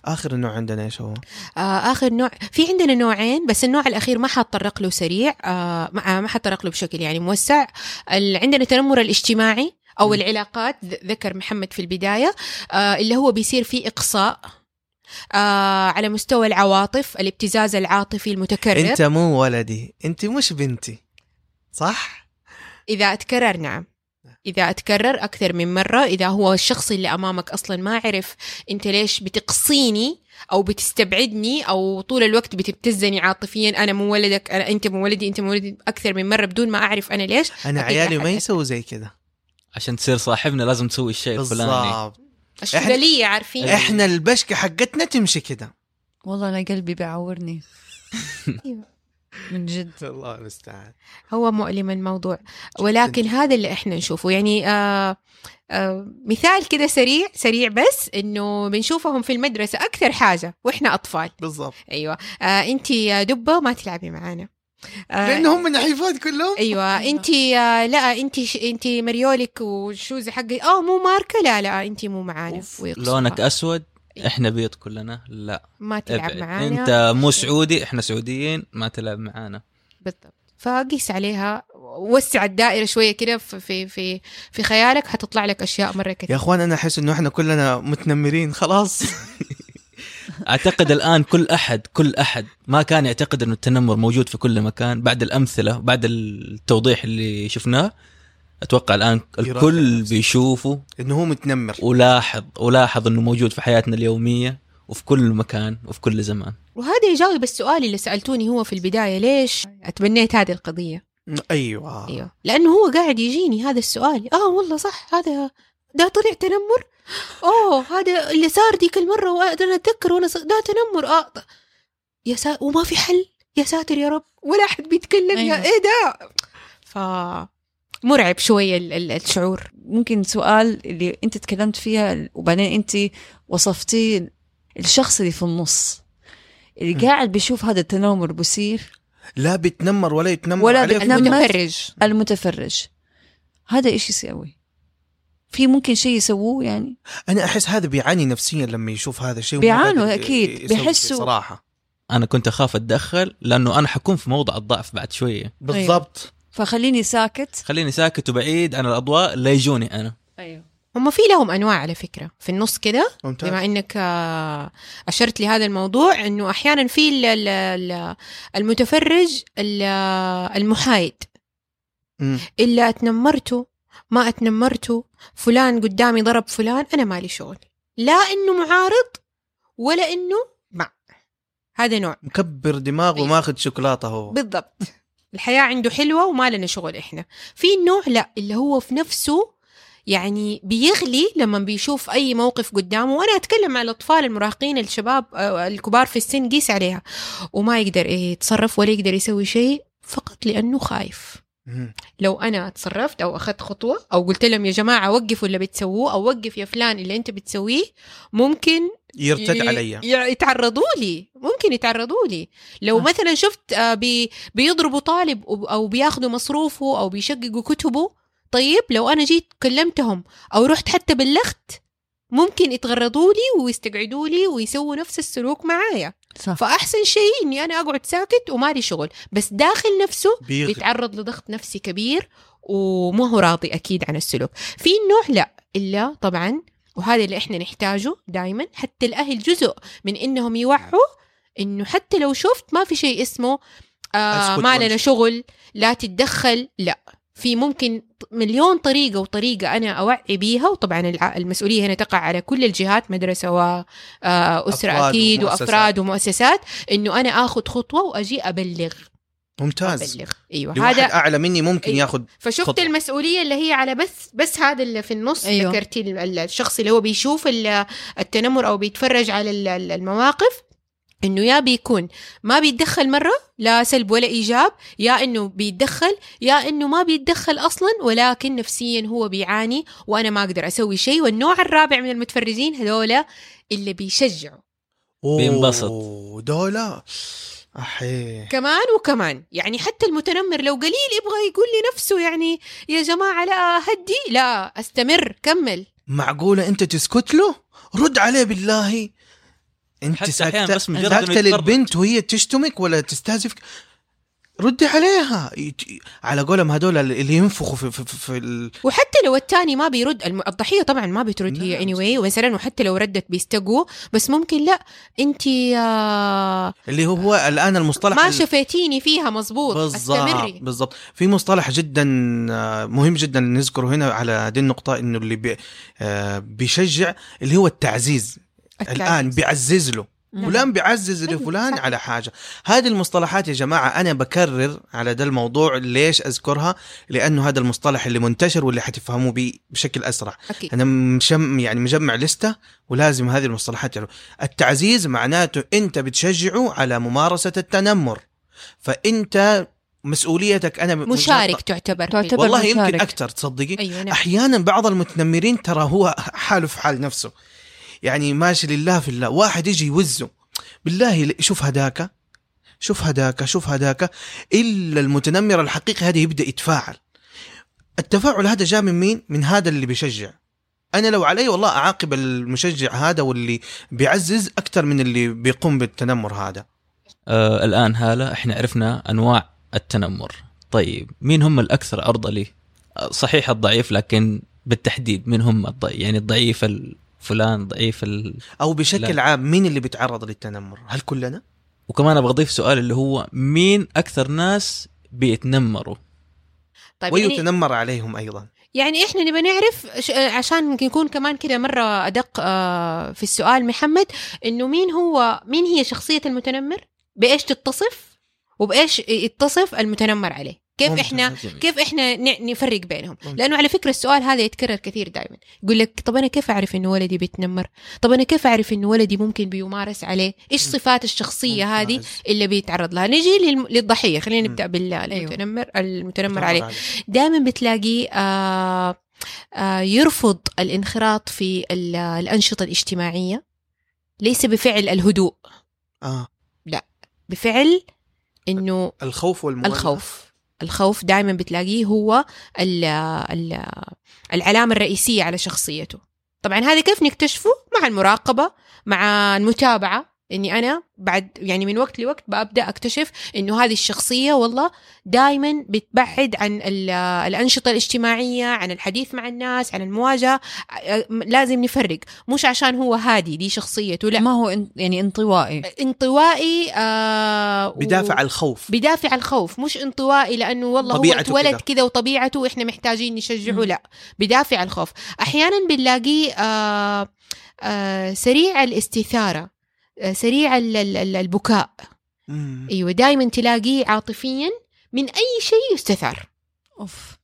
آخر نوع عندنا إيش هو؟ آه آخر نوع في عندنا نوعين بس النوع الأخير ما حاتطرق له سريع آه ما ما حاتطرق له بشكل يعني موسع ال- عندنا التنمر الاجتماعي أو م. العلاقات ذكر محمد في البداية آه اللي هو بيصير فيه إقصاء آه على مستوى العواطف الابتزاز العاطفي المتكرر. انت مو ولدي انت مش بنتي صح؟ إذا أتكرر نعم. إذا أتكرر أكثر من مرة إذا هو الشخص اللي أمامك أصلا ما عرف أنت ليش بتقصيني أو بتستبعدني أو طول الوقت بتبتزني عاطفيا أنا مو ولدك أنا أنت مو ولدي أنت مو ولدي أكثر من مرة بدون ما أعرف أنا ليش أنا أكيد عيالي ما يسووا زي كذا. عشان تصير صاحبنا لازم تسوي الشيء الفلاني. بالضبط. الشغلية عارفين. إحنا البشكة حقتنا تمشي كذا والله أنا قلبي بيعورني. أيوة. من جد. الله المستعان. هو مؤلم الموضوع. ولكن هذا اللي إحنا نشوفه. يعني آه آه مثال كده سريع سريع بس إنه بنشوفهم في المدرسة أكثر حاجة وإحنا أطفال. بالضبط. أيوه. آه انت يا دبة ما تلعبي معانا. آه لأنهم من نحيفات كلهم؟ أيوه. انت لا انت انت مريولك والشوز حقي. آه مو ماركة. لا لا انت مو معانا. لونك أسود إحنا بيض كلنا. لا. ما تلعب معانا. أنت مو سعودي إحنا سعوديين ما تلعب معانا. بالضبط. فقيس عليها. وسع الدائرة شوية كده في في في في خيالك. حتطلع لك أشياء مرة يا كثير أخوان أنا أحس إنه إحنا كلنا متنمرين. خلاص. أعتقد الآن كل أحد كل أحد ما كان يعتقد إنه التنمر موجود في كل مكان. بعد الأمثلة بعد التوضيح اللي شفناه أتوقع الآن الكل. بيشوفه إنه هو متنمر. ولاحظ ولاحظ إنه موجود في حياتنا اليومية وفي كل مكان وفي كل زمان. وهذا يجاوب السؤال اللي سألتوني هو في البداية ليش اتبنيت هذه القضية؟ أيوه. أيوه. لأنه هو قاعد يجيني هذا السؤال. آه والله صح هذا ده طلع تنمر؟ أوه هذا اللي صار ديك المرة وأنا أتذكر وأنا ده تنمر آه يا سا وما في حل يا ساتر يا رب ولا أحد بيتكلم أيوة. يا إيه ده ف مرعب شوية ال- ال- الشعور ممكن سؤال اللي أنت تكلمت فيها وبعدين أنت وصفتي الشخص اللي في النص اللي م. قاعد بيشوف هذا التنمر بصير لا بيتنمر ولا يتنمر ولا عليه بيتنمر. المتفرج المتفرج هذا إيش يسوي؟ في ممكن شيء يسووه يعني؟ أنا أحس هذا بيعاني نفسيا لما يشوف هذا الشيء بيعانوا. يسوي بيحسوا- صراحة. أنا كنت أخاف أتدخل لأنه أنا حكون في موضع الضعف بعد شوية. بالضبط. فخليني ساكت. خليني ساكت وبعيد عن الأضواء لا يجوني أنا. أيوه. هم في لهم أنواع على فكرة. في النص كده ممتاز. بما إنك آه، أشرت لهذا الموضوع إنه أحيانا في ال- ال- ال- المتفرج ال- المحايد. إلا اتنمرته ما اتنمرته فلان قدامي ضرب فلان أنا مالي شغل. لا إنه معارض ولا إنه مع. هذا نوع. مكبر دماغه وماخذ شوكولاتة هو. بالضبط. الحياة عنده حلوة وما لنا شغل إحنا. في نوع لا اللي هو في نفسه يعني بيغلي لما بيشوف أي موقف قدامه. وأنا أتكلم عن الأطفال المراهقين الشباب آه، الكبار في السن قيس عليها. وما يقدر يتصرف ولا يقدر يسوي شيء فقط لأنه خايف. لو أنا تصرفت أو أخذت خطوة أو قلت لهم يا جماعة وقفوا اللي بتسووه أو وقف يا فلان اللي انت بتسويه ممكن يرتد علي. يتعرضوا لي. ممكن يتعرضوا لي. لو آه. مثلا شفت آه، بي بيضربوا طالب أو بياخذوا مصروفه أو بيشققوا كتبه طيب لو أنا جيت كلمتهم أو رحت حتى بلغت ممكن يتغرضوا لي ويستقعدوا لي ويسووا نفس السلوك معايا. صح. فأحسن شيء إني أنا أقعد ساكت ومالي شغل. بس داخل نفسه بيغلي بيتعرض لضغط نفسي كبير وما هو راضي أكيد عن السلوك. في نوع لا إلا طبعا وهذا اللي إحنا نحتاجه دائما حتى الأهل جزء من إنهم يوعوا إنه حتى لو شفت ما في شيء اسمه آه ما لنا. شغل لا تتدخل لا. في ممكن مليون طريقة وطريقة أنا أوعي بيها وطبعا الع- المسؤولية هنا تقع على كل الجهات مدرسة وأسرة أفراد أكيد ومؤسسات. وأفراد ومؤسسات إنه أنا آخذ خطوة وأجي أبلغ ممتاز بلغ أيوه هذا أعلى مني ممكن أيوة. ياخذ فشفت خطوة. المسؤولية اللي هي على بس بس هذا اللي في النص أيوة. أيوه. ذكرتي ال- ال- الشخص اللي هو بيشوف ال- التنمر أو بيتفرج على ال- ال- المواقف إنه يا بيكون ما بيتدخل مرة لا سلب ولا إيجاب يا إنه بيتدخل يا إنه ما بيتدخل أصلا ولكن نفسيا هو بيعاني وأنا ما أقدر أسوي شيء. والنوع الرابع من المتفرجين هذول اللي بيشجعوا. بينبسط. دولا أحي. كمان وكمان. يعني حتى المتنمر لو قليل يبغى يقول لنفسه يعني يا جماعة لا هدي. لا أستمر كمل. معقولة أنت تسكت له؟ رد عليه بالله. انت ساكته بس مجرد ساكتة. للبنت وهي تشتمك ولا تستهزفك؟ ردي عليها. على قولهم هذول اللي ينفخوا في في, في, ال... وحتى لو التاني ما بيرد الضحية طبعا ما بترد هي نعم. anyway ومثلا وحتى لو ردت بيستقوا بس ممكن لا. انت آه اللي هو الآن المصطلح ما شفيتيني فيها مظبوط. بالضبط أستمري. بالضبط. في مصطلح جدا آه، مهم جدا نذكره هنا على هذه النقطة إنه اللي بي آه، بيشجع اللي هو التعزيز. الآن بيعزز له. نعم. فلان بيعزز أيوة، لفلان صح. على حاجة. هذه المصطلحات يا جماعة أنا بكرر على ده الموضوع ليش أذكرها؟ لأنه هذا المصطلح اللي منتشر واللي حتفهموه بيه بشكل أسرع. أكيد. أنا مشم يعني مجمع لستة ولازم هذه المصطلحات يعني التعزيز معناته أنت بتشجعه على ممارسة التنمر. فأنت مسؤوليتك أنا مشارك تعتبر. تعتبر والله يمكن مشارك. أكثر تصدقي؟ أيوه نعم. أحيانا بعض المتنمرين ترى هو حاله في حال نفسه. يعني ماشي لله في الله. واحد يجي يوزه. بالله شوف هداك. شوف هداك شوف هداك. إلا المتنمر الحقيقي هذا يبدأ يتفاعل. التفاعل هذا جاء من مين؟ من هذا اللي بيشجع. أنا لو علي والله أعاقب المشجع هذا واللي بيعزز أكثر من اللي بيقوم بالتنمر هذا. آه الآن هالة إحنا عرفنا أنواع التنمر. طيب مين هم الأكثر عرضة ليه آه، صحيح الضعيف لكن بالتحديد مين هم الضعيف يعني الضعيف الفلان ضعيف ال... أو بشكل لا. عام مين اللي بيتعرض للتنمر؟ هل كلنا؟ وكمان أبغى أضيف سؤال اللي هو مين أكثر ناس بيتنمروا؟ طيب يعني ويتنمر عليهم أيضا. يعني إحنا نبغى نعرف ش- عشان نكون كمان كده مرة أدق آه، في السؤال محمد إنه مين هو مين هي شخصية المتنمر؟ بإيش تتصف؟ وبإيش يتصف المتنمر عليه؟ كيف ممتاز. إحنا كيف إحنا نفرق بينهم؟ ممتاز. لأنه على فكرة السؤال هذا يتكرر كثير دائما يقول لك طب أنا كيف أعرف انه ولدي بيتنمر؟ طب أنا كيف أعرف انه ولدي ممكن بيمارس عليه؟ إيش صفات الشخصية هذه ممتاز. اللي بيتعرض لها؟ نجي للضحية. خلينا. نبدأ بالمتنمر المتنمر عليه. دائما بتلاقيه آه آه يرفض الانخراط في ال- الأنشطة الاجتماعية. ليس بفعل الهدوء. آه. بفعل إنه الخوف والمواجهه الخوف. الخوف دائما بتلاقيه هو ال ال العلامة الرئيسية على شخصيته. طبعا هذا كيف نكتشفه؟ مع المراقبة مع المتابعة. إني أنا بعد يعني من وقت لوقت ببدا أكتشف إنه هذه الشخصية والله دائما بتبعد عن ال- الأنشطة الاجتماعية عن الحديث مع الناس عن المواجهة. لازم نفرق. مش عشان هو هادي دي شخصيته لا. ما هو يعني انطوائي. انطوائي آه و- بدافع عن الخوف. بدافع الخوف. مش انطوائي لأنه والله هو طبيعته اتولد. كذا. وطبيعته وإحنا محتاجين نشجعه مم. لا. بدافع الخوف. أحيانا بنلاقيه آه آه سريع الاستثارة. سريع ال- ال- ال- البكاء. مم. أيوه دائما تلاقيه عاطفيا من أي شيء يستثار. أوف.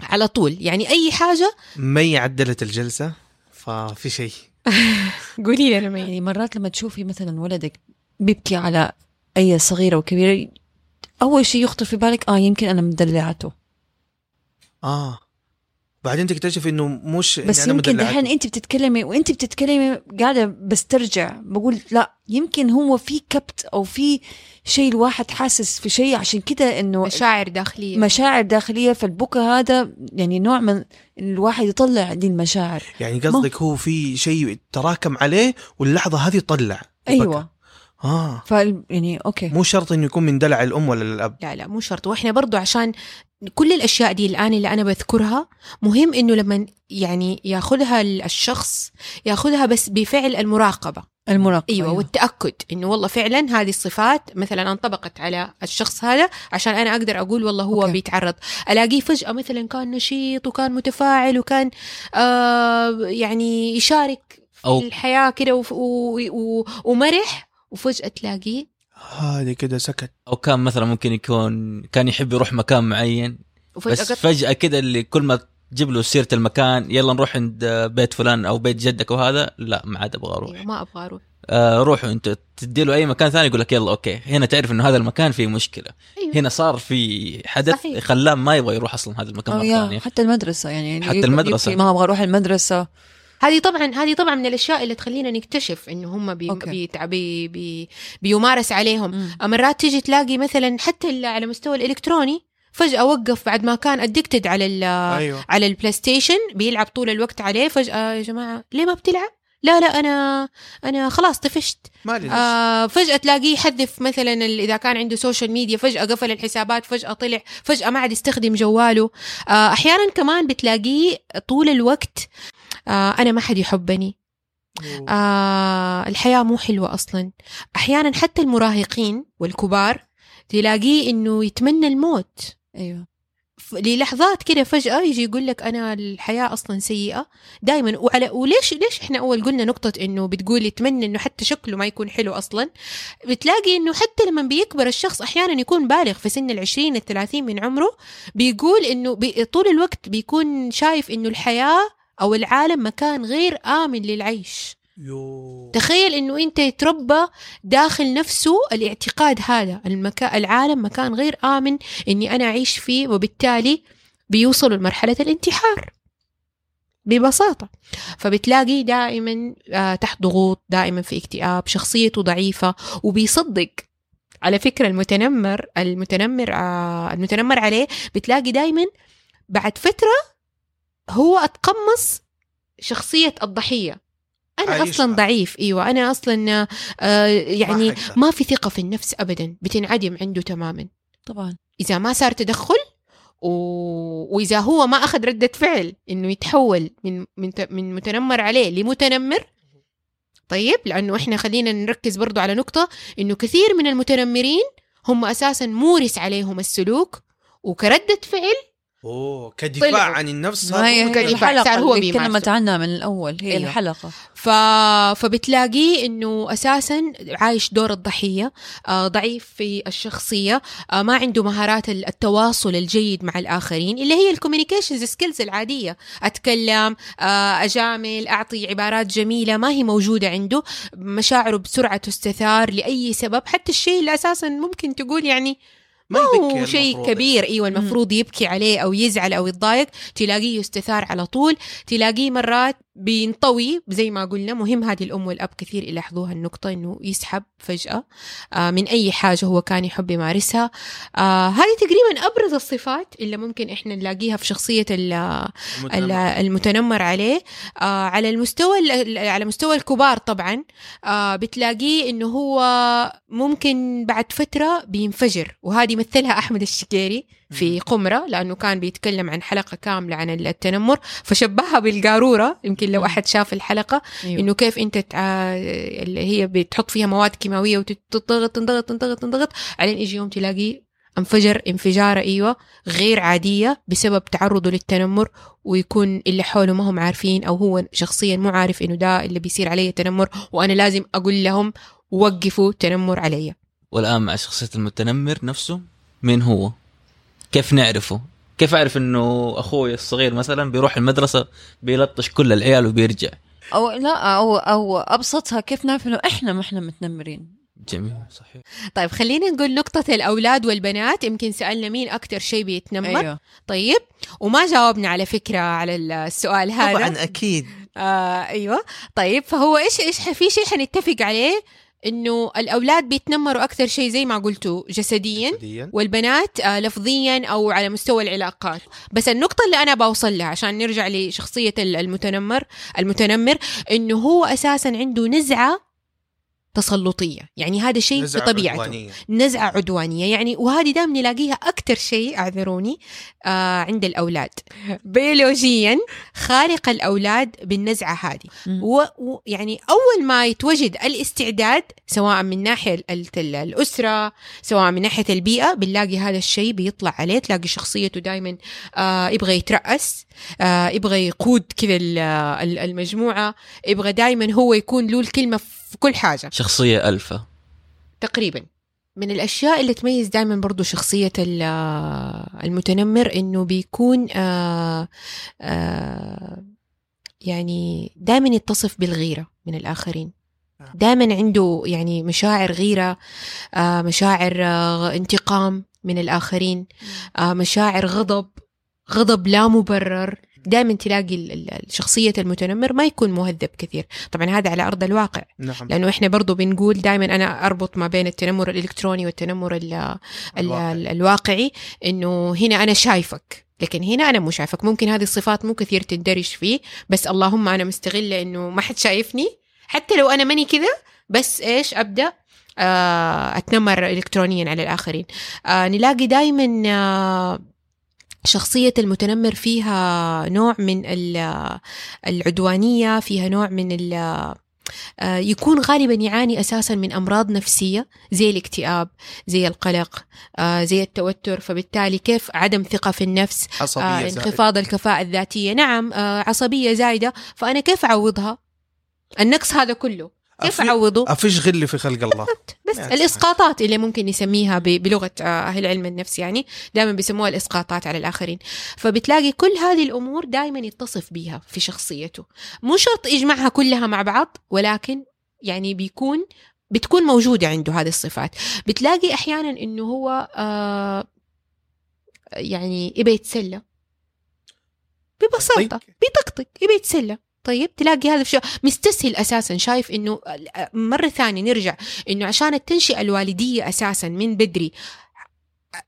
على طول. يعني أي حاجة مي عدلت الجلسة ففي شيء. قولي لي أنا مين يعني مرات لما تشوفي مثلا ولدك بيبكي على أي صغيرة وكبيرة أول شيء يخطر في بالك آه يمكن أنا مدلعته. آه. بعدين تكتشف إنه مش بس أنا يمكن. دحين أنت بتتكلمي وأنت بتتكلمي قاعدة بسترجع بقول لا يمكن هو في كبت أو في شيء الواحد حاسس في شيء عشان كده إنه مشاعر داخلية. مشاعر داخلية. فالبكا هذا يعني نوع من الواحد يطلع دي المشاعر. يعني قصدك هو في شيء تراكم عليه واللحظة هذه طلع أيوه. آه. ف يعني أوكي. مو شرط إنه يكون من دلع الأم ولا الأب. لا لا مو شرط. وإحنا برضو عشان كل الأشياء دي الآن اللي أنا بذكرها مهم إنه لما يعني ياخذها الشخص ياخذها بس بفعل المراقبة. المراقبة إيوه والتأكد إنه والله فعلا هذه الصفات مثلا انطبقت على الشخص هذا عشان أنا أقدر أقول والله هو أوكي. بيتعرض. ألاقيه فجأة مثلا كان نشيط وكان متفاعل وكان آه يعني يشارك أو- الحياة كده ومرح وفجأة تلاقيه هذه كده سكت. أو كان مثلا ممكن يكون كان يحب يروح مكان معين وفجأة بس قط- فجأة كده اللي كل ما تجيب له سيرة المكان يلا نروح عند بيت فلان أو بيت جدك وهذا لا ما عاد أبغى أروح. أيوة، ما أبغى أروح. آه روحوا أنت تدي له أي مكان ثاني يقول لك يلا أوكي. هنا تعرف إنه هذا المكان فيه مشكلة. أيوة. هنا صار في حدث صحيح. خلاه ما يبغى يروح أصلا هذا المكان مرة ثانية. حتى المدرسة يعني حتى. يبكي ما أبغى أروح المدرسة. هذه طبعا هذه طبعا من الأشياء اللي تخلينا نكتشف إنه هم بي. بي بي بي بيمارس عليهم. مم. مرات تيجي تلاقي مثلا حتى على مستوى الإلكتروني فجأة وقف بعد ما كان addicted على ال أيوه. على البلاي ستيشن بيلعب طول الوقت عليه فجأة يا جماعة ليه ما بتلعب؟ لا لا أنا أنا خلاص طفشت. آه فجأة تلاقيه يحذف مثلا إذا كان عنده social media فجأة قفل الحسابات فجأة طلع فجأة ما عاد يستخدم جواله. آه أحيانا كمان بتلاقيه طول الوقت آه أنا ما حد يحبني. آه الحياة مو حلوة أصلا. أحيانا حتى المراهقين والكبار تلاقيه إنه يتمنى الموت. أيوه. للحظات كده فجأة يجي يقول لك أنا الحياة أصلا سيئة. دائما وعلى وليش ليش إحنا أول قلنا نقطة إنه بتقول يتمنى إنه حتى شكله ما يكون حلو أصلا؟ بتلاقي إنه حتى لما بيكبر الشخص أحيانا يكون بالغ في سن العشرين الثلاثين من عمره بيقول إنه بي طول الوقت بيكون شايف إنه الحياة أو العالم مكان غير آمن للعيش. يو. تخيل إنه أنت يتربى داخل نفسه الاعتقاد هذا المكان العالم مكان غير آمن إني أنا أعيش فيه وبالتالي بيوصلوا لمرحلة الانتحار. ببساطة. فبتلاقي دائما آه، تحت ضغوط دائما في اكتئاب شخصيته ضعيفة وبيصدق. على فكرة المتنمر المتنمر آه، المتنمر عليه بتلاقي دائما بعد فترة هو أتقمص شخصية الضحية. أنا عايشها. أصلا ضعيف إيوه. أنا أصلا آه يعني ما في ثقة في النفس ابدا بتنعدم عنده تماما. طبعا. إذا ما صار تدخل و... وإذا هو ما أخذ ردة فعل إنه يتحول من من ت- من متنمر عليه لمتنمر طيب لأنه إحنا خلينا نركز برضو على نقطة إنه كثير من المتنمرين هم أساسا مورس عليهم السلوك وكردة فعل أوه كدفاع طلعوا. عن النفس ما هي. الحلقة صار هو اللي. تكلمت عنها من الأول هي أيوه. الحلقة ف... فبتلاقيه إنه أساسا عايش دور الضحية آه ضعيف في الشخصية آه ما عنده مهارات ال- التواصل الجيد مع الآخرين اللي هي ال communications skills العادية أتكلم آه أجامل أعطي عبارات جميلة ما هي موجودة عنده مشاعره بسرعة تستثار لأي سبب حتى الشيء اللي أساسا ممكن تقول يعني ما هو شيء. كبير إيوه المفروض يبكي عليه أو يزعل أو يتضايق تلاقيه يستثار على طول تلاقيه مرات بينطوي زي ما قلنا مهم هذه الأم والأب كثير يلاحظوها النقطة إنه يسحب فجأة آه من أي حاجة هو كان يحب يمارسها. آه هذه تقريبا أبرز الصفات اللي ممكن إحنا نلاقيها في ال- المتنمر. المتنمر عليه. آه على المستوى ال- على مستوى الكبار طبعا بتلاقيه إنه هو ممكن بعد فترة بينفجر وهذه مثلها أحمد الشقيري في قمرة لأنه كان بيتكلم عن حلقة كاملة عن التنمر فشبهها بالقارورة يمكن لو. أحد شاف الحلقة أيوه. إنه كيف أنت تع... اللي هي بتحط فيها مواد كيماوية وتضغط تنضغط تنضغط تنضغط علين يجي يوم تلاقيه انفجر انفجارة أيوه غير عادية بسبب تعرضه للتنمر ويكون اللي حوله ما هم عارفين أو هو شخصيا مو عارف إنه ده اللي بيصير علي تنمر وأنا لازم أقول لهم وقفوا تنمر علي والآن مع شخصية المتنمر نفسه مين هو؟ كيف نعرفه؟ كيف أعرف إنه أخوي الصغير مثلا بيروح المدرسة بيلطش كل العيال وبيرجع؟ أو لا أو أو أبسطها كيف نعرف إنه إحنا ما إحنا متنمرين. جميل صحيح. طيب خلينا نقول نقطة الأولاد والبنات يمكن سألنا مين أكتر شيء بيتنمر؟ أيوه. طيب وما جاوبنا على فكرة على السؤال هذا. طبعا أكيد. آه أيوه. طيب فهو إيش إيش ح- في شيء حنتفق عليه؟ إنه الأولاد بيتنمروا أكثر شيء زي ما قلتوا جسديا جسدياً. والبنات آه لفظيا أو على مستوى العلاقات بس النقطة اللي أنا بوصل لها عشان نرجع لشخصية ال- المتنمر المتنمر إنه هو أساسا عنده نزعة تسلطية. يعني هذا شيء نزعة بطبيعته. عدوانية. نزعة عدوانية. يعني وهذه دائما نلاقيها أكثر شيء أعذروني آه عند الأولاد. بيولوجيا خالق الأولاد بالنزعة هذه. ويعني أول ما يتوجد الاستعداد سواء من ناحية ال- ال- الأسرة سواء من ناحية البيئة بنلاقي هذا الشيء بيطلع عليه. تلاقي شخصيته دائما آه يبغى يترأس آه يبغى يقود كذا ال- ال- المجموعة يبغى دائما هو يكون له الكلمة في كل حاجة. شخصية الفا تقريبا. من الأشياء اللي تميز دائما برضو شخصية ال- المتنمر إنه بيكون آه آه يعني دائما يتصف بالغيرة من الآخرين. دائما عنده يعني مشاعر غيرة آه مشاعر آه انتقام من الآخرين آه مشاعر غضب غضب لا مبرر. دائما تلاقي شخصية المتنمر ما يكون مهذب كثير. طبعا هذا على أرض الواقع. نعم. لأنه إحنا برضو بنقول دائما أنا أربط ما بين التنمر الإلكتروني والتنمر ال ال الواقعي. ال الواقعي إنه هنا أنا شايفك لكن هنا أنا مو شايفك. ممكن هذه الصفات مو كثير تندرج فيه بس اللهم أنا مستغلة إنه ما حد شايفني. حتى لو أنا ماني كذا بس إيش أبدأ آه أتنمر الكترونيا على الآخرين. آه نلاقي دائما آه شخصية المتنمر فيها نوع من ال- العدوانية فيها نوع من ال آه، يكون غالبا يعاني أساسا من أمراض نفسية زي الاكتئاب زي القلق آه، زي التوتر. فبالتالي كيف عدم ثقة في النفس آه، زائد. انخفاض الكفاءة الذاتية. نعم عصبية زايدة. فأنا كيف أعوضها؟ النقص هذا كله. كيف أعوضه؟ افش غلي في خلق الله. بس يعني الإسقاطات اللي ممكن نسميها ب- بلغة آه، أهل علم النفس يعني دائما بيسموها الإسقاطات على الآخرين. فبتلاقي كل هذه الأمور دائما يتصف بيها في شخصيته. مو شرط يجمعها كلها مع بعض ولكن يعني بيكون بتكون موجودة عنده هذه الصفات. بتلاقي أحيانا إنه هو آه يعني يبي يتسلى. ببساطة. طيب. بيطقطق يبي يتسلى. طيب تلاقي هذا الشيء مستسهل أساسا. شايف إنه مرة ثانية نرجع إنه عشان التنشئه الوالدية أساسا من بدري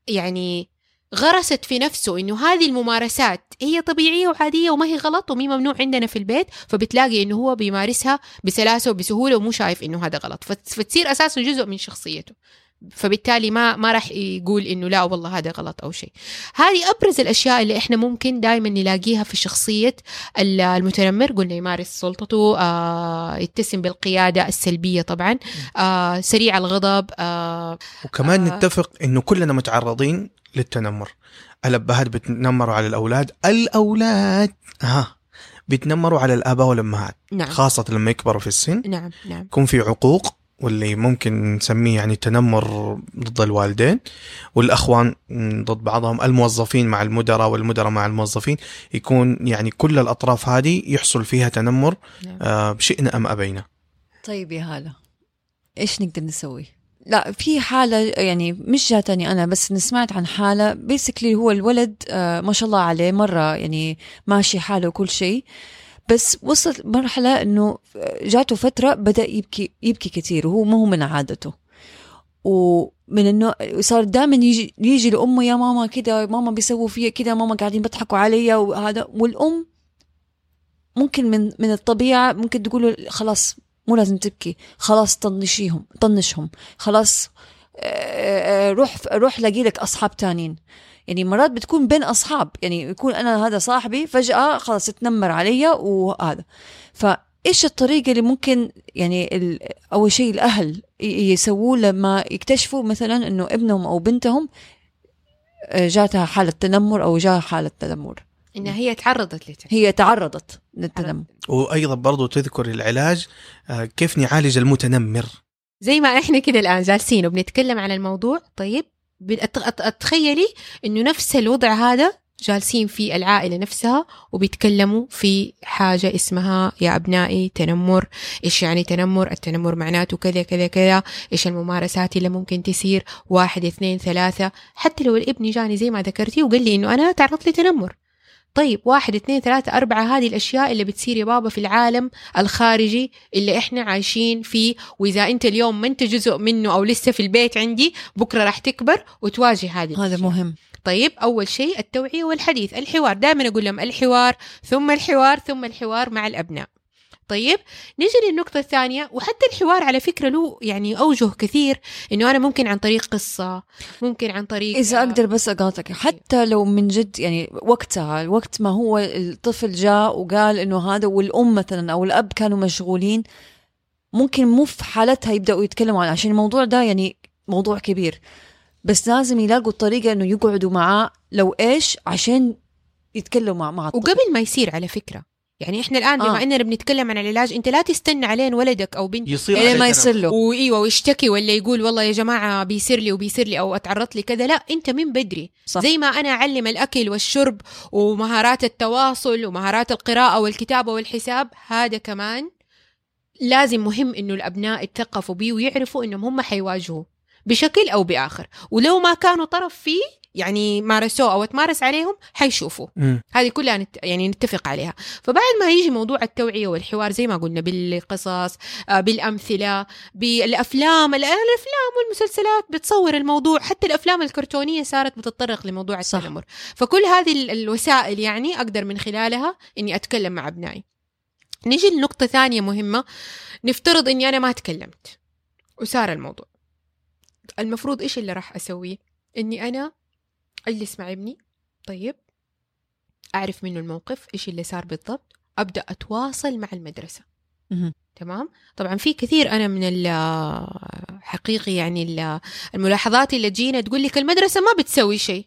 يعني غرست في نفسه إنه هذه الممارسات هي طبيعية وعادية وما هي غلط ومي ممنوع عندنا في البيت فبتلاقي إنه هو بيمارسها بسلاسة وبسهولة ومو شايف إنه هذا غلط. فت- فتصير أساسا جزء من شخصيته. فبالتالي ما ما راح يقول إنه لا والله هذا غلط أو شيء. هذه أبرز الأشياء اللي إحنا ممكن دائما نلاقيها في شخصية ال- المتنمر. قلنا يمارس سلطته آه يتسم بالقيادة السلبية طبعا آه سريع الغضب آه وكمان آه. نتفق إنه كلنا متعرضين للتنمر. الابهات بتنمروا على الأولاد؟ الأولاد ها بيتنمروا على الآباء والأمهات نعم. خاصة لما يكبروا في السن. نعم نعم. يكون في عقوق. واللي ممكن نسميه يعني تنمر ضد الوالدين والأخوان ضد بعضهم الموظفين مع المدراء والمدراء مع الموظفين يكون يعني كل الأطراف هذه يحصل فيها تنمر نعم. آه، بشئنا أم أبينا طيب يا هلا إيش نقدر نسوي؟ لا في حالة يعني مش جاتني أنا بس سمعت عن حالة بيسكلي هو الولد آه ما شاء الله عليه مرة يعني ماشي حاله وكل شيء بس وصلت مرحلة إنه جاته فترة بدأ يبكي يبكي كثير وهو ما هو من عادته. ومن إنه صار دائما يجي يجي لأمه يا ماما كده ماما بيسووا فيا كده ماما قاعدين بيضحكوا علي وهذا والأم ممكن من من الطبيعة ممكن تقول له خلاص مو لازم تبكي خلاص طنشيهم طنشهم خلاص آه، آه، روح روح لاقي لك أصحاب تانيين. يعني مرات بتكون بين أصحاب. يعني يكون أنا هذا صاحبي فجأة خلاص تنمر علي وهذا. فإيش الطريقة اللي ممكن يعني ال- أول شيء الأهل يسووه لما يكتشفوا مثلا إنه ابنهم أو بنتهم آه، جاتها حالة تنمر أو جاها حالة تنمر؟ انها هي تعرضت لتنمر. هي تعرضت للتنمر. وأيضا برضو تذكر العلاج آه، كيف نعالج المتنمر؟ زي ما إحنا كده الآن جالسين وبنتكلم عن الموضوع. طيب أتخيلي إنه نفس الوضع هذا جالسين في العائلة نفسها وبيتكلموا في حاجة اسمها يا أبنائي تنمر إيش يعني تنمر؟ التنمر معناته كذا كذا كذا إيش الممارسات اللي ممكن تصير؟ واحد اثنين ثلاثة. حتى لو الابن جاني زي ما ذكرتي وقال لي إنه أنا تعرضت لتنمر. طيب واحد اثنين ثلاثة أربعة هذه الأشياء اللي بتصير يا بابا في العالم الخارجي اللي إحنا عايشين فيه. وإذا أنت اليوم ما أنت جزء منه أو لسه في البيت عندي بكرة راح تكبر وتواجه هذه هذا الأشياء. مهم. طيب أول شيء التوعية والحديث. الحوار دائما أقول لهم الحوار ثم الحوار ثم الحوار مع الأبناء. طيب نيجي للنقطة الثانية وحتى الحوار على فكرة له يعني أوجه كثير إنه أنا ممكن عن طريق قصة ممكن عن طريق إذا أقدر بس أقاطعك حتى لو من جد يعني وقتها وقت ما هو الطفل جاء وقال إنه هذا والأم مثلا أو الأب كانوا مشغولين ممكن مو في حالتها يبدأوا يتكلموا عنه عشان الموضوع ده يعني موضوع كبير. بس لازم يلاقوا الطريقة إنه يقعدوا معاه لو إيش؟ عشان يتكلموا مع مع الطفل. وقبل ما يصير على فكرة يعني إحنا الآن بما آه. إننا بنتكلم عن العلاج أنت لا تستنى علين ولدك أو بنتك يصير عليه ما. يصير له وإيوه ويشتكي ولا يقول والله يا جماعة بيصير لي وبيصير لي أو اتعرضت لي كذا لا أنت من بدري صح. زي ما أنا أعلم الأكل والشرب ومهارات التواصل ومهارات القراءة والكتابة والحساب هذا كمان لازم مهم إنه الأبناء يتثقفوا بيه ويعرفوا إنهم هم حيواجهوا بشكل أو بآخر ولو ما كانوا طرف فيه يعني مارسوه أو تمارس عليهم حيشوفوا. هذه كلها نت... يعني نتفق عليها. فبعد ما يجي موضوع التوعية والحوار زي ما قلنا بالقصص آه، بالأمثلة بالأفلام الآن الأفلام والمسلسلات بتصور الموضوع حتى الأفلام الكرتونية صارت بتتطرق لموضوع. التنمر. فكل هذه ال- الوسائل يعني أقدر من خلالها إني أتكلم مع أبنائي. نيجي لنقطة ثانية مهمة. نفترض إني أنا ما تكلمت وصار الموضوع. المفروض إيش اللي راح أسويه؟ إني أنا أجلس مع ابني طيب. أعرف منه الموقف إيش اللي صار بالضبط. أبدأ أتواصل مع المدرسة. مهم. تمام؟ طبعا في كثير أنا من ال- حقيقي يعني ال- الملاحظات اللي تجينا تقول لك المدرسة ما بتسوي شيء.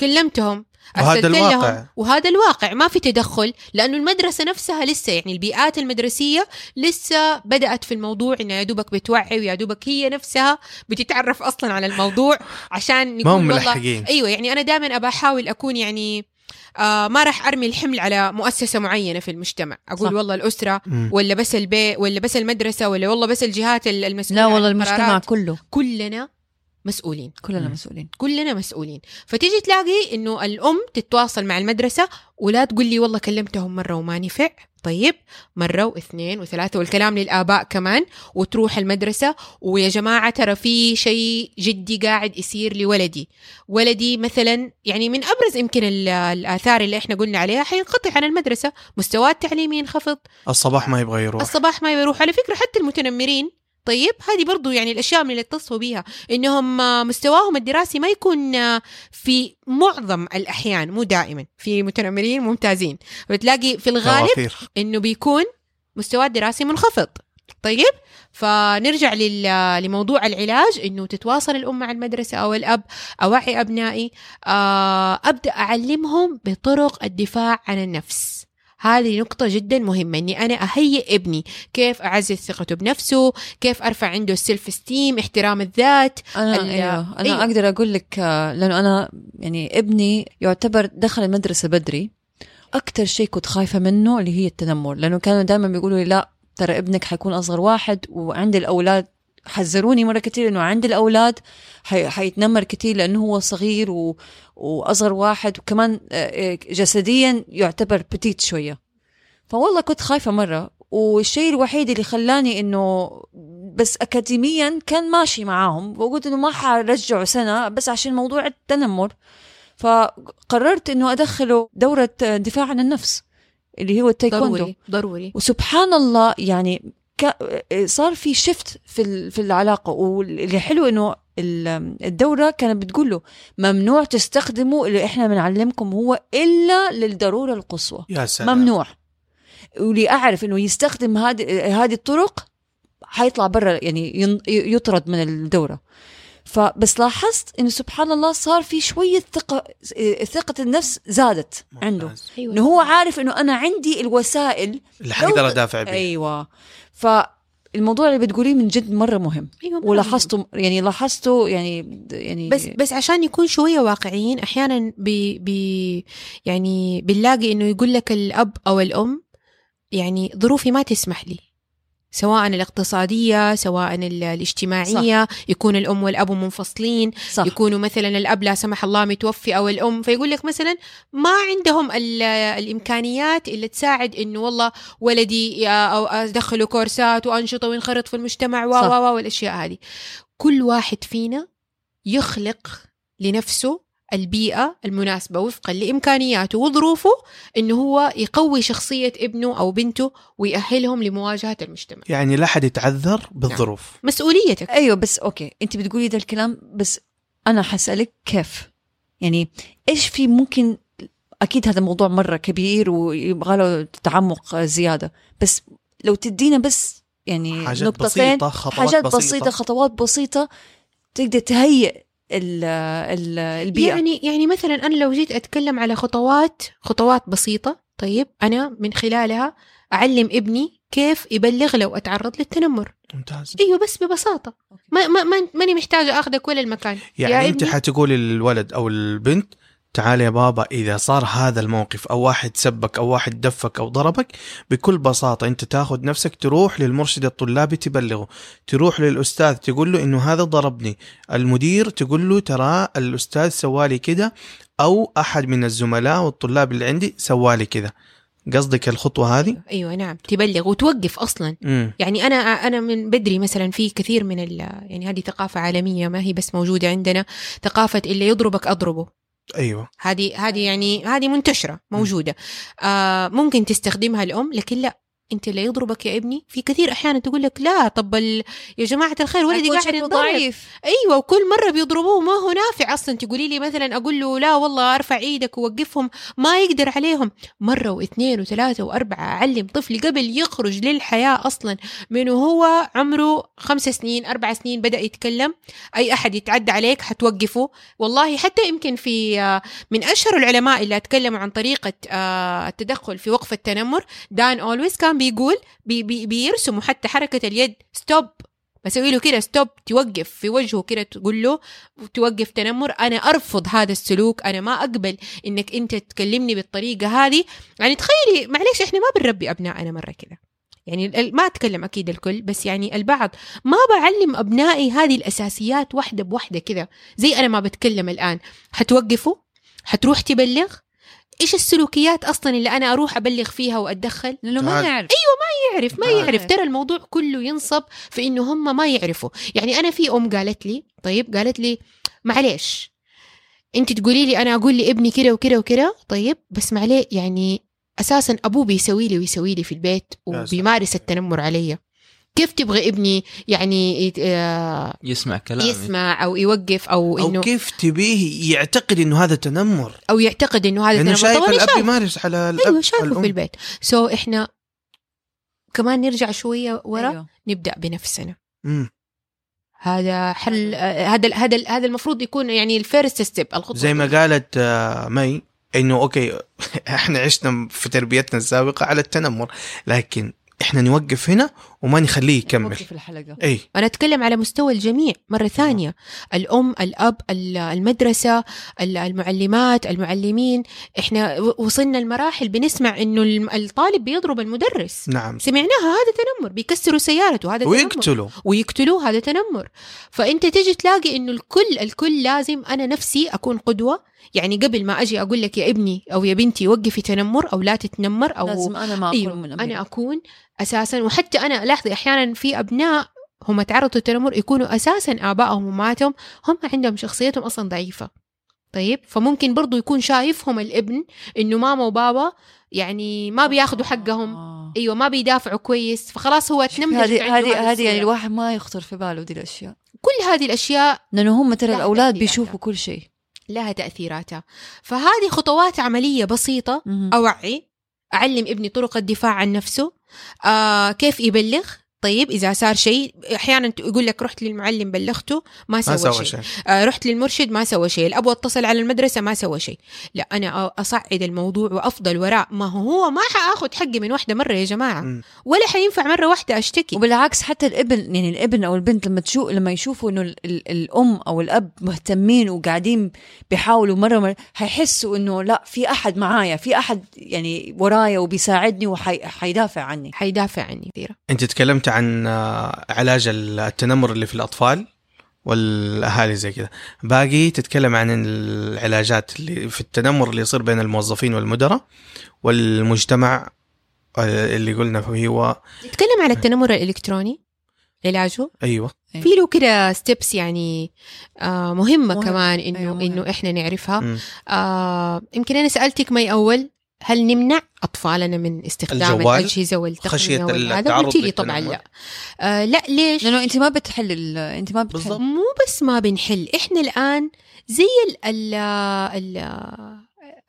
كلمتهم وهذا الواقع. لهم وهذا الواقع ما في تدخل لأنه المدرسة نفسها لسه يعني البيئات المدرسية لسه بدأت في الموضوع إنها يا دوبك بتوعي ويا دوبك هي نفسها بتتعرف أصلا على الموضوع عشان نقول والله ملحقين أيوه يعني أنا دائما أبى أحاول أكون يعني آه ما راح أرمي الحمل على مؤسسة معينة في المجتمع أقول صح. والله الأسرة مم. ولا بس البيت ولا بس المدرسة ولا والله بس الجهات ال- المسؤوله لا والله المجتمع. كله كلنا مسؤولين كلنا مم. مسؤولين كلنا مسؤولين. فتيجي تلاقي إنه الأم تتواصل مع المدرسة ولا تقول لي والله كلمتهم مرة وما نفع. طيب مرة واثنين وثلاثة والكلام للآباء كمان وتروح المدرسة ويا جماعة ترى في شيء جدي قاعد يصير لولدي. ولدي مثلا يعني من أبرز يمكن ال- الآثار اللي إحنا قلنا عليها حينقطع عن المدرسة. مستواه التعليمي ينخفض. الصباح ما يبغى يروح. الصباح ما يروح. على فكرة حتى المتنمرين طيب؟ هذه برضو يعني الأشياء من اللي اتصفوا بيها إنهم آه، مستواهم الدراسي ما يكون آه، في معظم الأحيان مو دائما في متنمرين ممتازين. بتلاقي في الغالب. إنه بيكون مستوى الدراسي منخفض. طيب؟ فنرجع لل- لموضوع العلاج إنه تتواصل الأم مع المدرسة أو الأب اوعي أبنائي. آه، أبدأ أعلمهم بطرق الدفاع عن النفس. هذه نقطة جدا مهمة إني أنا أهيئ ابني كيف أعزز ثقته بنفسه، كيف أرفع عنده السيلف استيم، احترام الذات، أنا ال- إيوه أنا أيوة. أيوه. أقدر أقول لك آه، لأنه أنا يعني ابني يعتبر دخل المدرسة بدري أكثر شيء كنت خايفة منه اللي هي التنمر لأنه كانوا دائما بيقولوا لي لا ترى ابنك حيكون أصغر واحد وعند الأولاد حذروني مرة كثير إنه عند الأولاد حي... حيتنمر كثير لأنه هو صغير و... وأصغر واحد وكمان آه، آه، جسديا يعتبر بتيت شوية. فوالله كنت خايفة مرة والشيء الوحيد اللي خلاني إنه بس اكاديميا كان ماشي معاهم وقلت إنه ما حرجعه سنة بس عشان موضوع التنمر. فقررت إنه أدخله دورة دفاع عن النفس اللي هو التايكوندو. ضروري ضروري. وسبحان الله يعني صار في شفت في في العلاقة واللي حلو إنه ال- الدورة كانت بتقول له ممنوع تستخدموا اللي إحنا بنعلمكم هو إلا للضرورة القصوى. يا سلام. ممنوع. واللي أعرف إنه يستخدم هذه هذه الطرق حيطلع برا يعني يطرد من الدورة. فبس لاحظت إنه سبحان الله صار في شوية ثقة ثقة النفس زادت عنده. إنه هو عارف إنه أنا عندي الوسائل. اللي حقدر أدافع به أيوه. فالموضوع اللي بتقوليه من جد مرة مهم. إيوه ولاحظته يعني لاحظته يعني يعني بس بس عشان يكون شوية واقعيين أحيانا بي بي يعني بنلاقي إنه يقول لك الأب أو الأم يعني ظروفي ما تسمح لي. سواء الاقتصادية سواء ال- الاجتماعية صح. يكون الأم والأب منفصلين صح يكونوا مثلا الأب لا سمح الله متوفي أو الأم فيقول لك مثلا ما عندهم ال- الإمكانيات اللي تساعد إنه والله ولدي أو أدخله كورسات وأنشطة وينخرط في المجتمع و صح. و و والأشياء هذه كل واحد فينا يخلق لنفسه البيئة المناسبة وفقا لإمكانياته وظروفه إنه هو يقوي شخصية ابنه أو بنته ويأهلهم لمواجهة المجتمع. يعني لا حد يتعذر بالظروف. مسؤوليتك. أيوه بس أوكي أنت بتقولي ده الكلام بس أنا حسألك كيف؟ يعني إيش في ممكن أكيد هذا موضوع مرة كبير ويبغى له تعمق زيادة بس لو تدينا بس يعني حاجات نقطتين بسيطة خطوات حاجات بسيطة, بسيطة. خطوات بسيطة تقدر تهيئ ال- ال- البيئة. يعني يعني مثلا أنا لو جيت أتكلم على خطوات خطوات بسيطة طيب أنا من خلالها أعلم ابني كيف يبلغ لو أتعرض للتنمر. ممتاز. إيوه بس ببساطة. ما ما ما ماني محتاجة اخذك ولا المكان. يعني يا أنت حتقولي للولد أو البنت تعال يا بابا إذا صار هذا الموقف أو واحد سبك أو واحد دفك أو ضربك بكل بساطة أنت تاخذ نفسك تروح للمرشد الطلابي تبلغه. تروح للأستاذ تقول له إنه هذا ضربني. المدير تقول له ترى الأستاذ سوالي كده أو أحد من الزملاء والطلاب اللي عندي سوالي كده. قصدك الخطوة هذه؟ أيوه نعم. تبلغ وتوقف أصلا. امم يعني أنا أنا من بدري مثلا في كثير من ال يعني هذه ثقافة عالمية ما هي بس موجودة عندنا ثقافة اللي يضربك أضربه. أيوه. هذه هذه يعني هذه منتشرة موجودة. آه ممكن تستخدمها الأم لكن لا. انت اللي يضربك يا ابني. في كثير أحيانا تقول لك لا طب ال- يا جماعة الخير ولدي قاعد ضعيف. أيوه وكل مرة بيضربوه ما هو نافع أصلا. تقولي لي مثلا أقول له لا والله أرفع إيدك ووقفهم. ما يقدر عليهم. مرة واثنين وثلاثة وأربعة أعلم طفلي قبل يخرج للحياة أصلا من وهو عمره خمس سنين أربع سنين بدأ يتكلم. أي أحد يتعدى عليك حتوقفه. والله حتى يمكن في آه، من أشهر العلماء اللي اتكلموا عن طريقة آه، التدخل في وقف التنمر دان اولويس كان بيقول بي بي بيرسموا حتى حركة اليد stop بسوي له كده stop توقف في وجهه كده تقول له توقف تنمر أنا أرفض هذا السلوك أنا ما أقبل إنك أنت تكلمني بالطريقة هذه. يعني تخيلي معلش إحنا ما بنربي أبنائنا مرة كده. يعني ما أتكلم أكيد الكل بس يعني البعض ما بعلم أبنائي هذه الأساسيات واحدة بواحدة كده زي أنا ما بتكلم الآن. حتوقفوا؟ حتروح تبلغ؟ إيش السلوكيات أصلا اللي أنا أروح أبلغ فيها وأتدخل لأنه ما تعال. نعرف يعرف ما. يعرف ترى الموضوع كله ينصب في إنه هم ما يعرفوا يعني أنا في أم قالت لي طيب قالت لي معلش أنت تقولي لي أنا أقول لابني كده وكده وكده طيب بس معليه يعني أساسا أبوه بيسوي لي ويسوي لي في البيت. وبيمارس التنمر علي كيف تبغى ابني يعني آه، يسمع كلامي يسمع أو يوقف أو أو إنه كيف تبيه يعتقد إنه هذا تنمر أو يعتقد إنه هذا تنمر شايف الأب شايف. يمارس على الأب أيوه شايفه الأم. في البيت سو so إحنا كمان نرجع شوية ورا أيوه. نبدأ بنفسنا مم. هذا حل هذا هذا هذا المفروض يكون يعني ال first step الخطوة زي ما. قالت آه، مي إنه أوكي إحنا عشنا في تربيتنا السابقة على التنمر لكن إحنا نوقف هنا وما نخليه يكمل. وقف الحلقة. إي. أنا أتكلم على مستوى الجميع مرة ثانية. الأم الأب ال- المدرسة ال- المعلمات المعلمين. إحنا وصلنا لمراحل بنسمع إنه الطالب بيضرب المدرس. نعم. سمعناها هذا تنمر. بيكسروا سيارته هذا تنمر. ويقتلوا. ويقتلوه هذا تنمر. فأنت تجي تلاقي إنه الكل الكل لازم أنا نفسي أكون قدوة. يعني قبل ما أجي أقول لك يا ابني أو يا بنتي وقفي تنمر أو لا تتنمر أو لازم أنا ما أكون أيوه من أنا أكون أساسا. وحتى أنا لاحظي أحيانا في أبناء هم تعرضوا للتنمر يكونوا أساسا آبائهم وامهاتهم هم عندهم شخصيتهم أصلا ضعيفة طيب فممكن برضو يكون شايفهم الابن إنه ماما وبابا يعني ما بياخذوا حقهم آه. أيوه ما بيدافعوا كويس فخلاص هو تنمر هذه هذه هذه يعني الواحد ما يخطر في باله دي الأشياء كل هذه الأشياء لأنه هم ترى لا، الأولاد. بيشوفوا كل شيء لها تاثيراتها فهذه خطوات عملية بسيطة. أوعي أعلم ابني طرق الدفاع عن نفسه آه كيف يبلغ؟ طيب إذا صار شيء أحيانا يقول لك رحت للمعلم بلغته ما ما سوى, سوى شيء. شيء. آه رحت للمرشد ما سوى شيء. الأب اتصل على المدرسة ما سوى شيء. لا أنا أصعد الموضوع وأفضل وراء. ما هو هو ما حآخذ حقي من واحدة مرة يا جماعة. مم. ولا حينفع مرة واحدة أشتكي. وبالعكس حتى الابن يعني الابن أو البنت لما تشوف لما يشوفوا إنه ال- ال- الأم أو الأب مهتمين وقاعدين بيحاولوا مرة مره حيحسوا إنه لا في أحد معايا في أحد يعني ورايا وبيساعدني وحيدافع عني. حيدافع عني كثير أنت تكلمت عن آه، علاج التنمر اللي في الأطفال والأهالي زي كذا باقي تتكلم عن العلاجات اللي في التنمر اللي يصير بين الموظفين والمدراء والمجتمع آه، اللي قلنا هو نتكلم على التنمر الإلكتروني علاجه أيوه في له كده ستيبس يعني آه مهمة مهم. كمان إنه أيوة،. إنه إحنا نعرفها. آه يمكن أنا سألتك مي أول هل نمنع أطفالنا من استخدام الجوال؟ الاجهزه والتقنيه وهذا التعرض قلت لي طبعا. لا آه لا ليش لأنه أنت ما بتحل ال- أنت ما بتحل بالضبط. مو بس ما بنحل إحنا الآن زي ال ال ال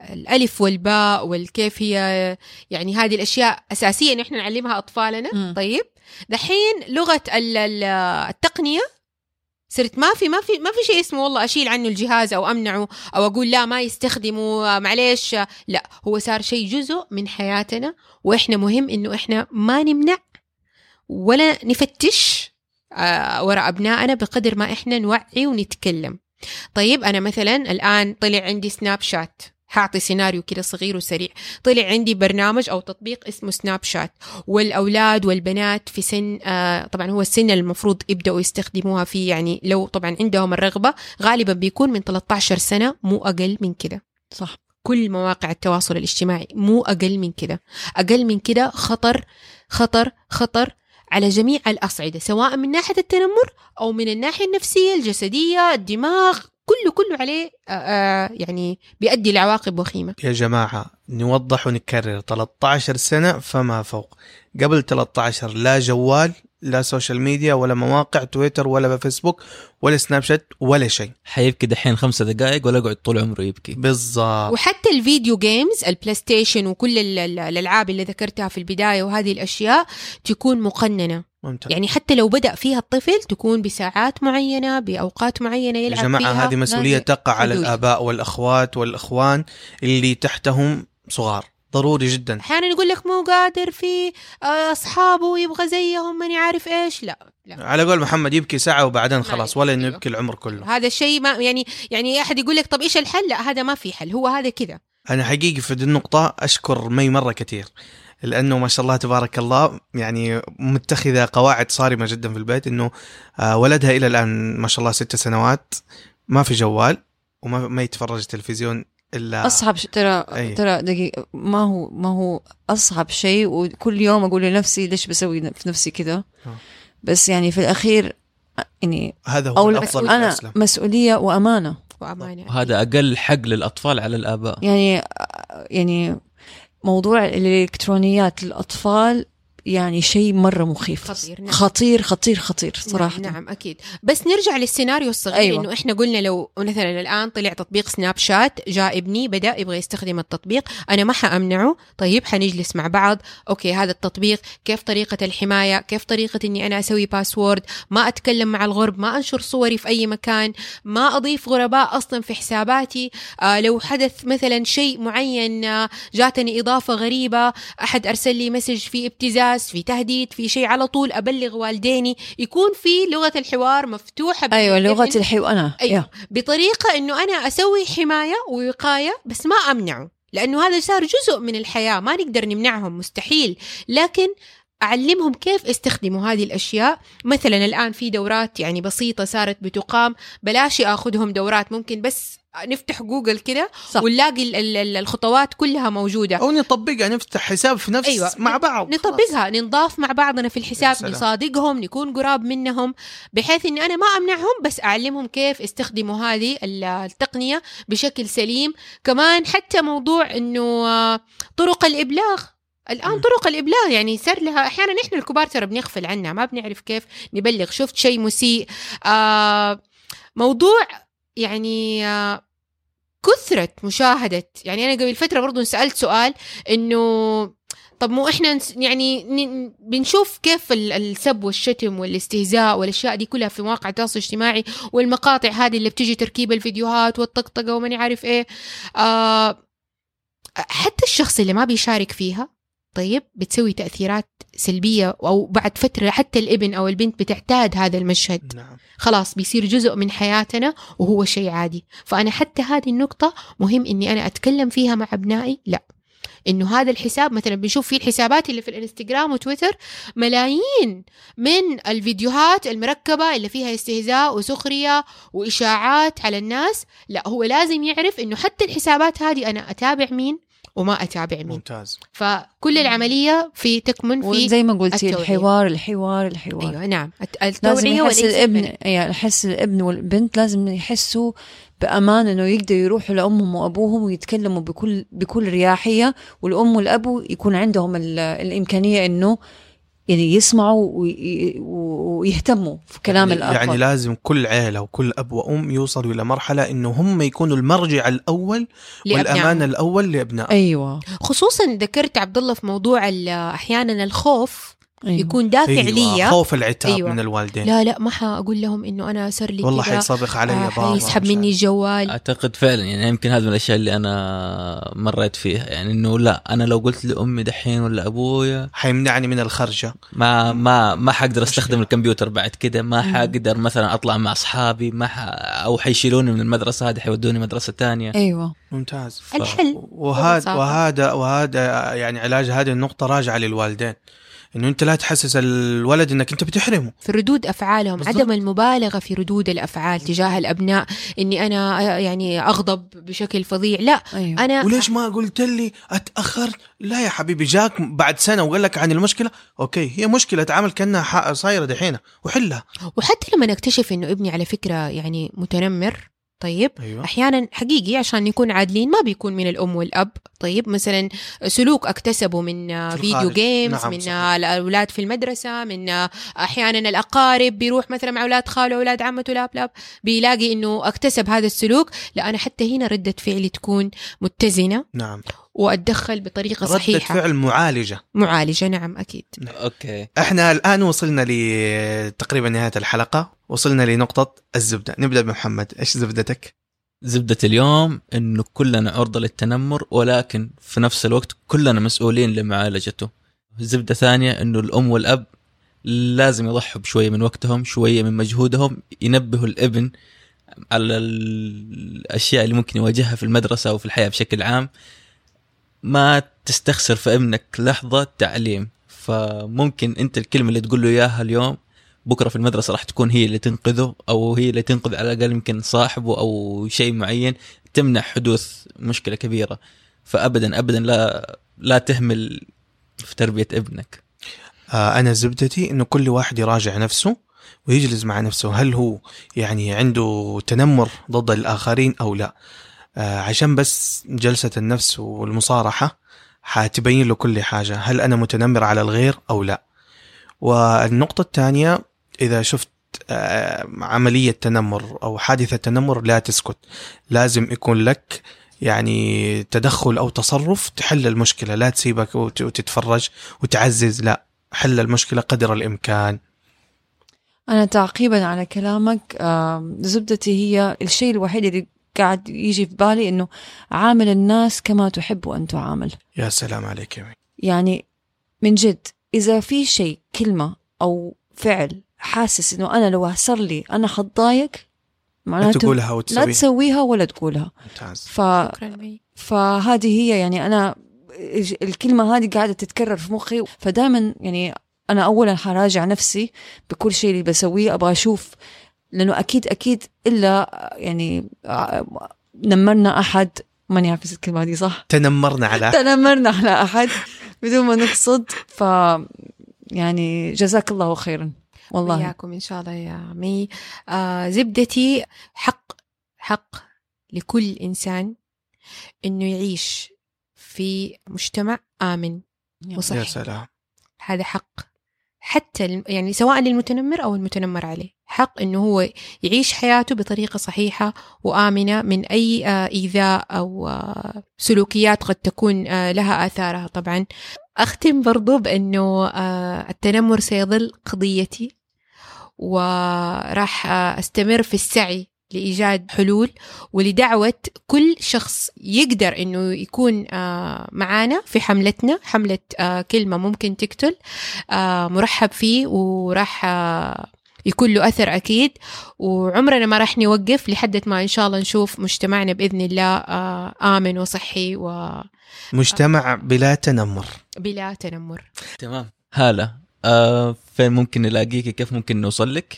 الألف والباء والكيف هي يعني هذه الأشياء أساسية ان إحنا نعلمها أطفالنا مم. طيب دحين لغة ال- ال- التقنية صرت ما في ما في ما في شيء اسمه والله أشيل عنه الجهاز أو أمنعه أو أقول لا ما يستخدمه معليش. لا هو صار شيء جزء من حياتنا وإحنا مهم إنه إحنا ما نمنع ولا نفتش آه، وراء أبنائنا بقدر ما إحنا نوعي ونتكلم. طيب أنا مثلا الآن طلع عندي سناب شات حاعطي سيناريو كده صغير وسريع. طلع عندي برنامج أو تطبيق اسمه سناب شات والأولاد والبنات في سن آه طبعا هو السن المفروض يبدأوا يستخدموها فيه يعني لو طبعا عندهم الرغبة غالبا بيكون من 13 سنة مو أقل من كده. صح. كل مواقع التواصل الاجتماعي مو أقل من كده. أقل من كده خطر خطر خطر على جميع الأصعدة سواء من ناحية التنمر أو من الناحية النفسية الجسدية الدماغ. كله كله عليه آه آه يعني بيؤدي لعواقب وخيمة. يا جماعة نوضح ونكرر. 13 سنة فما فوق. قبل 13 لا جوال لا social media ولا مواقع تويتر ولا فيسبوك ولا سناب شات ولا شيء. حيبكي دحين خمسة دقائق ولا يقعد طول عمره يبكي. بالضبط. وحتى ال video games البلاي ستيشن وكل ال- ال- الألعاب اللي ذكرتها في البداية وهذه الأشياء تكون مقننة. ممتاز. يعني حتى لو بدأ فيها الطفل تكون بساعات معينة بأوقات معينة يا يلعب جماعة فيها. هذه مسؤولية هذه تقع على حدود. الآباء والأخوات والإخوان اللي تحتهم صغار. ضروري جدا. أحيانا يقول لك مو قادر في آه، أصحابه يبغى زيهم ماني عارف إيش. لا لا. على قول محمد يبكي ساعة وبعدين خلاص ولا إنه أيوه. يبكي العمر كله. هذا الشيء ما يعني يعني أحد يقول لك طب إيش الحل؟ لا هذا ما في حل. هو هذا كذا. أنا حقيقي في دي النقطة أشكر مي مرة كثير لأنه ما شاء الله تبارك الله يعني متخذة قواعد صارمة جدا في البيت إنه آه، ولدها إلى الآن ما شاء الله ست سنوات ما في جوال وما ما يتفرج تلفزيون إلا أصعب شيء ترى أي. ترى دقيقة ما هو ما هو أصعب شيء وكل يوم أقول لنفسي ليش بسوي في نفسي كذا. بس يعني في الأخير يعني هذا هو أو الأفضل أنا. مسؤولية وأمانة وأمانة وهذا أقل حق للأطفال على الآباء يعني يعني موضوع الإلكترونيات للأطفال يعني شيء مرة مخيف. خطير، نعم. خطير خطير خطير صراحة. نعم, نعم أكيد. بس نرجع للسيناريو الصغير أيوة. إنه إحنا قلنا لو مثلا الآن طلع تطبيق سناب شات جاء ابني بدأ يبغى يستخدم التطبيق أنا ما حأمنعه. طيب حنجلس مع بعض. أوكي هذا التطبيق كيف طريقة الحماية؟ كيف طريقة إني أنا أسوي password ما أتكلم مع الغرباء ما أنشر صوري في أي مكان ما أضيف غرباء أصلا في حساباتي. آه لو حدث مثلا شيء معين آه جاتني إضافة غريبة أحد أرسل لي message في ابتزاز في تهديد في شيء على طول أبلغ والديني. يكون في لغة الحوار مفتوحة أيوه لغة الحيوان أنا أيوة. بطريقة إنه أنا أسوي حماية ووقاية بس ما أمنعه لأنه هذا صار جزء من الحياة ما نقدر نمنعهم مستحيل. لكن أعلمهم كيف يستخدموا هذه الأشياء. مثلا الآن في دورات يعني بسيطة صارت بتقام بلاش أخذهم دورات ممكن بس نفتح جوجل كده. ونلاقي ال- ال- ال- الخطوات كلها موجودة أو نطبقها نفتح حساب في نفس أيوة. مع بعض نطبقها ننضاف مع بعضنا في الحساب. نصادقهم نكون قراب منهم بحيث إني أنا ما أمنعهم بس أعلمهم كيف يستخدموا هذه ال- التقنية بشكل سليم كمان حتى موضوع إنه آه، طرق الإبلاغ الآن مم. طرق الإبلاغ يعني صار لها أحيانا إحنا الكبار ترى بنغفل عنها ما بنعرف كيف نبلغ شفت شيء مسيء آه موضوع يعني كثرة مشاهدة يعني أنا قبل فترة برضو سألت سؤال إنه طب مو إحنا يعني بنشوف كيف ال- السب والشتم والاستهزاء والأشياء دي كلها في مواقع التواصل الاجتماعي والمقاطع هذه اللي بتجي تركيب الفيديوهات والطقطقة وماني عارف إيه آه حتى الشخص اللي ما بيشارك فيها طيب بتسوي تأثيرات سلبية أو بعد فترة حتى الابن أو البنت بتعتاد هذا المشهد. نعم. خلاص بيصير جزء من حياتنا وهو شيء عادي. فأنا حتى هذه النقطة مهم إني أنا أتكلم فيها مع أبنائي لا. إنه هذا الحساب مثلا بنشوف فيه الحسابات اللي في الإنستغرام وتويتر ملايين من الفيديوهات المركبة اللي فيها استهزاء وسخرية وإشاعات على الناس. لا هو لازم يعرف إنه حتى الحسابات هذه أنا أتابع مين؟ وما أتابع مين ممتاز. فكل العملية في تكمن في وزي ما قلتي التوعية. الحوار الحوار الحوار. أيوة نعم. الت- لازم يحس الابن يعني يحس الابن والبنت لازم يحسوا بأمان إنه يقدروا يروحوا لأمهم وأبوهم ويتكلموا بكل بكل رياحية والأم والابو يكون عندهم ال- الإمكانية إنه يعني يسمعوا وي- ويهتموا في كلام يعني, الآخر. يعني لازم كل عيلة وكل أب وأم يوصلوا إلى مرحلة إنه هم يكونوا المرجع الأول لأبنائهم. والأمان الأول لأبنائهم. أيوه. خصوصا ذكرت عبد الله في موضوع ال- أحيانا الخوف. أيوة. يكون دافع أيوة. لي خوف العتاب أيوة. من الوالدين لا لا ما حأقول لهم إنه أنا صار لي والله كذا حيصرخ علي آه، بابا حيسحب مش مني. الجوال أعتقد فعلا يعني يمكن هذا من الأشياء اللي أنا مريت فيها يعني إنه لا أنا لو قلت لأمي دحين ولا أبويا حيمنعني من الخرجة ما ما ما حقدر أستخدم مشكلة. الكمبيوتر بعد كده ما. حقدر مثلا أطلع مع أصحابي ما ح... أو حيشيلوني من المدرسة هذه حيودوني مدرسة تانية أيوه ممتاز ف- الحل وهذا. وهذا وهذا يعني علاج هذه النقطة راجعة للوالدين إنه أنت لا تحسس الولد إنك أنت بتحرمه. في ردود أفعالهم بالضبط. عدم المبالغة في ردود الأفعال تجاه الأبناء إني أنا يعني أغضب بشكل فظيع لا أيوه. أنا وليش ما قلت لي اتاخرت لا يا حبيبي جاك بعد سنة وقال لك عن المشكلة؟ أوكي هي مشكلة تعامل كأنها صايرة دحين وحلها. وحتى لما نكتشف إنه ابني على فكرة يعني متنمر طيب أيوه. أحيانا حقيقي عشان نكون عادلين ما بيكون من الأم والأب. طيب مثلا سلوك اكتسبه من في فيديو الخارج. games نعم، من صحيح. الأولاد في المدرسة من أحيانا الأقارب بيروح مثلا مع أولاد خاله أولاد عمته لاب لاب بيلاقي إنه اكتسب هذا السلوك. لا أنا حتى هنا ردة فعلي تكون متزنة. نعم. وأتدخل بطريقة ردة صحيحة. فعل معالجة. معالجة نعم أكيد. أوكي. إحنا الآن وصلنا لتقريبا نهاية الحلقة. وصلنا لنقطة الزبدة نبدأ بمحمد إيش زبدتك زبدة اليوم إنه كلنا عرضة للتنمر ولكن في نفس الوقت كلنا مسؤولين لمعالجته. زبدة ثانية إنه الأم والأب لازم يضحوا بشوية من وقتهم، شوية من مجهودهم، ينبهوا الابن على الأشياء اللي ممكن يواجهها في المدرسة أو في الحياة بشكل عام. ما تستخسر في ابنك لحظة تعليم، فممكن أنت الكلمة اللي تقول له إياها اليوم بكرة في المدرسة راح تكون هي اللي تنقذه أو هي اللي تنقذ على الأقل يمكن صاحبه أو شيء معين تمنع حدوث مشكلة كبيرة. فابدا ابدا لا لا تهمل في تربية ابنك. آه أنا زبدتي إنه كل واحد يراجع نفسه ويجلس مع نفسه. هل هو يعني عنده تنمر ضد الآخرين أو لا؟ آه عشان بس جلسة النفس والمصارحة حتبين له كل حاجة. هل أنا متنمر على الغير أو لا؟ والنقطة الثانية إذا شفت آه، عملية تنمر أو حادثة تنمر لا تسكت. لازم يكون لك يعني تدخل أو تصرف تحل المشكلة. لا تسيبك وت- وتتفرج وتعزز لا حل المشكلة قدر الإمكان. أنا تعقيبا على كلامك زبدتي هي الشيء الوحيد اللي قاعد يجي في بالي إنه عامل الناس كما تحب أن تعامل. يا سلام عليك يا. يعني من جد إذا في شيء كلمة أو فعل حاسس إنه أنا لو صار لي أنا حتضايق لا معناته تقولها لا وتسويها تسويها ولا تقولها. ممتاز. ف... شكرا فهذه هي يعني أنا الكلمة هذه قاعدة تتكرر في مخي. فدائما يعني أنا أولا حراجع نفسي بكل شيء اللي بسويه أبغى أشوف لأنه أكيد أكيد إلا يعني نمرنا أحد. ماني عارفة الكلمة دي صح؟ تنمرنا على تنمرنا على أحد بدون ما نقصد. ف يعني جزاك الله خيرا. والله. وياكم إن شاء الله يا مي. آه زبدتي حق حق لكل إنسان إنه يعيش في مجتمع آمن يا وصحي. سلام. هذا حق. حتى يعني سواء للمتنمر أو المتنمر عليه. حق إنه هو يعيش حياته بطريقة صحيحة وآمنة من أي آه، إيذاء أو آه، سلوكيات قد تكون آه، لها آثارها طبعا. أختم برضو بأنه آه، التنمر سيظل قضيتي وراح أستمر في السعي لإيجاد حلول ولدعوة كل شخص يقدر إنه يكون آه، معانا في حملتنا حملة آه، كلمة ممكن تقتل آه، مرحب فيه وراح يكون له أثر أكيد. وعمرنا ما راح نوقف لحد ما إن شاء الله نشوف مجتمعنا بإذن الله آمن وصحي وبلا مجتمع بلا تنمر. تنمر. تمام. هلا آه فين ممكن نلاقيك؟ كيف ممكن نوصل لك؟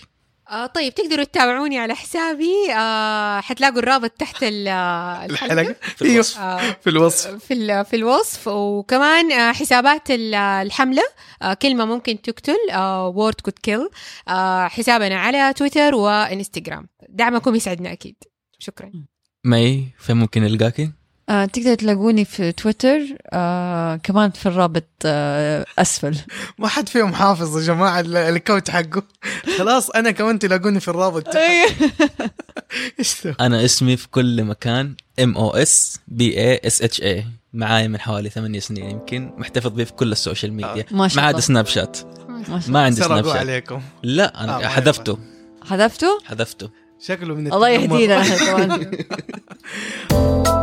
آه طيب تقدروا تتابعوني على حسابي. آه حتلاقوا الرابط تحت ال- آه، الحلقة. في الوصف. آه في الوصف. في في الوصف. وكمان آه، حسابات ال- الحملة. آه، كلمة ممكن تقتل. Word could kill حسابنا على تويتر وإنستغرام. دعمكم يسعدنا أكيد. شكرا. مي فين ممكن نلقاكي آه تقدر تلاقوني في تويتر آه كمان في الرابط آه أسفل. ما حد فيهم حافظ يا جماعة ال- ال quote حقه. خلاص أنا كمان تلاقوني في الرابط. ذا؟ أنا اسمي في كل مكان M O S B A S H A معاي من حوالي ثمانية سنين يمكن محتفظ به في كل ال social media. ما شاء ما عدا الله. سناب شات. ما عندي سناب شات. عليكم. لا آه، أنا ما حذفته. حذفته؟ حذفته. شكله من الله. يهدينا.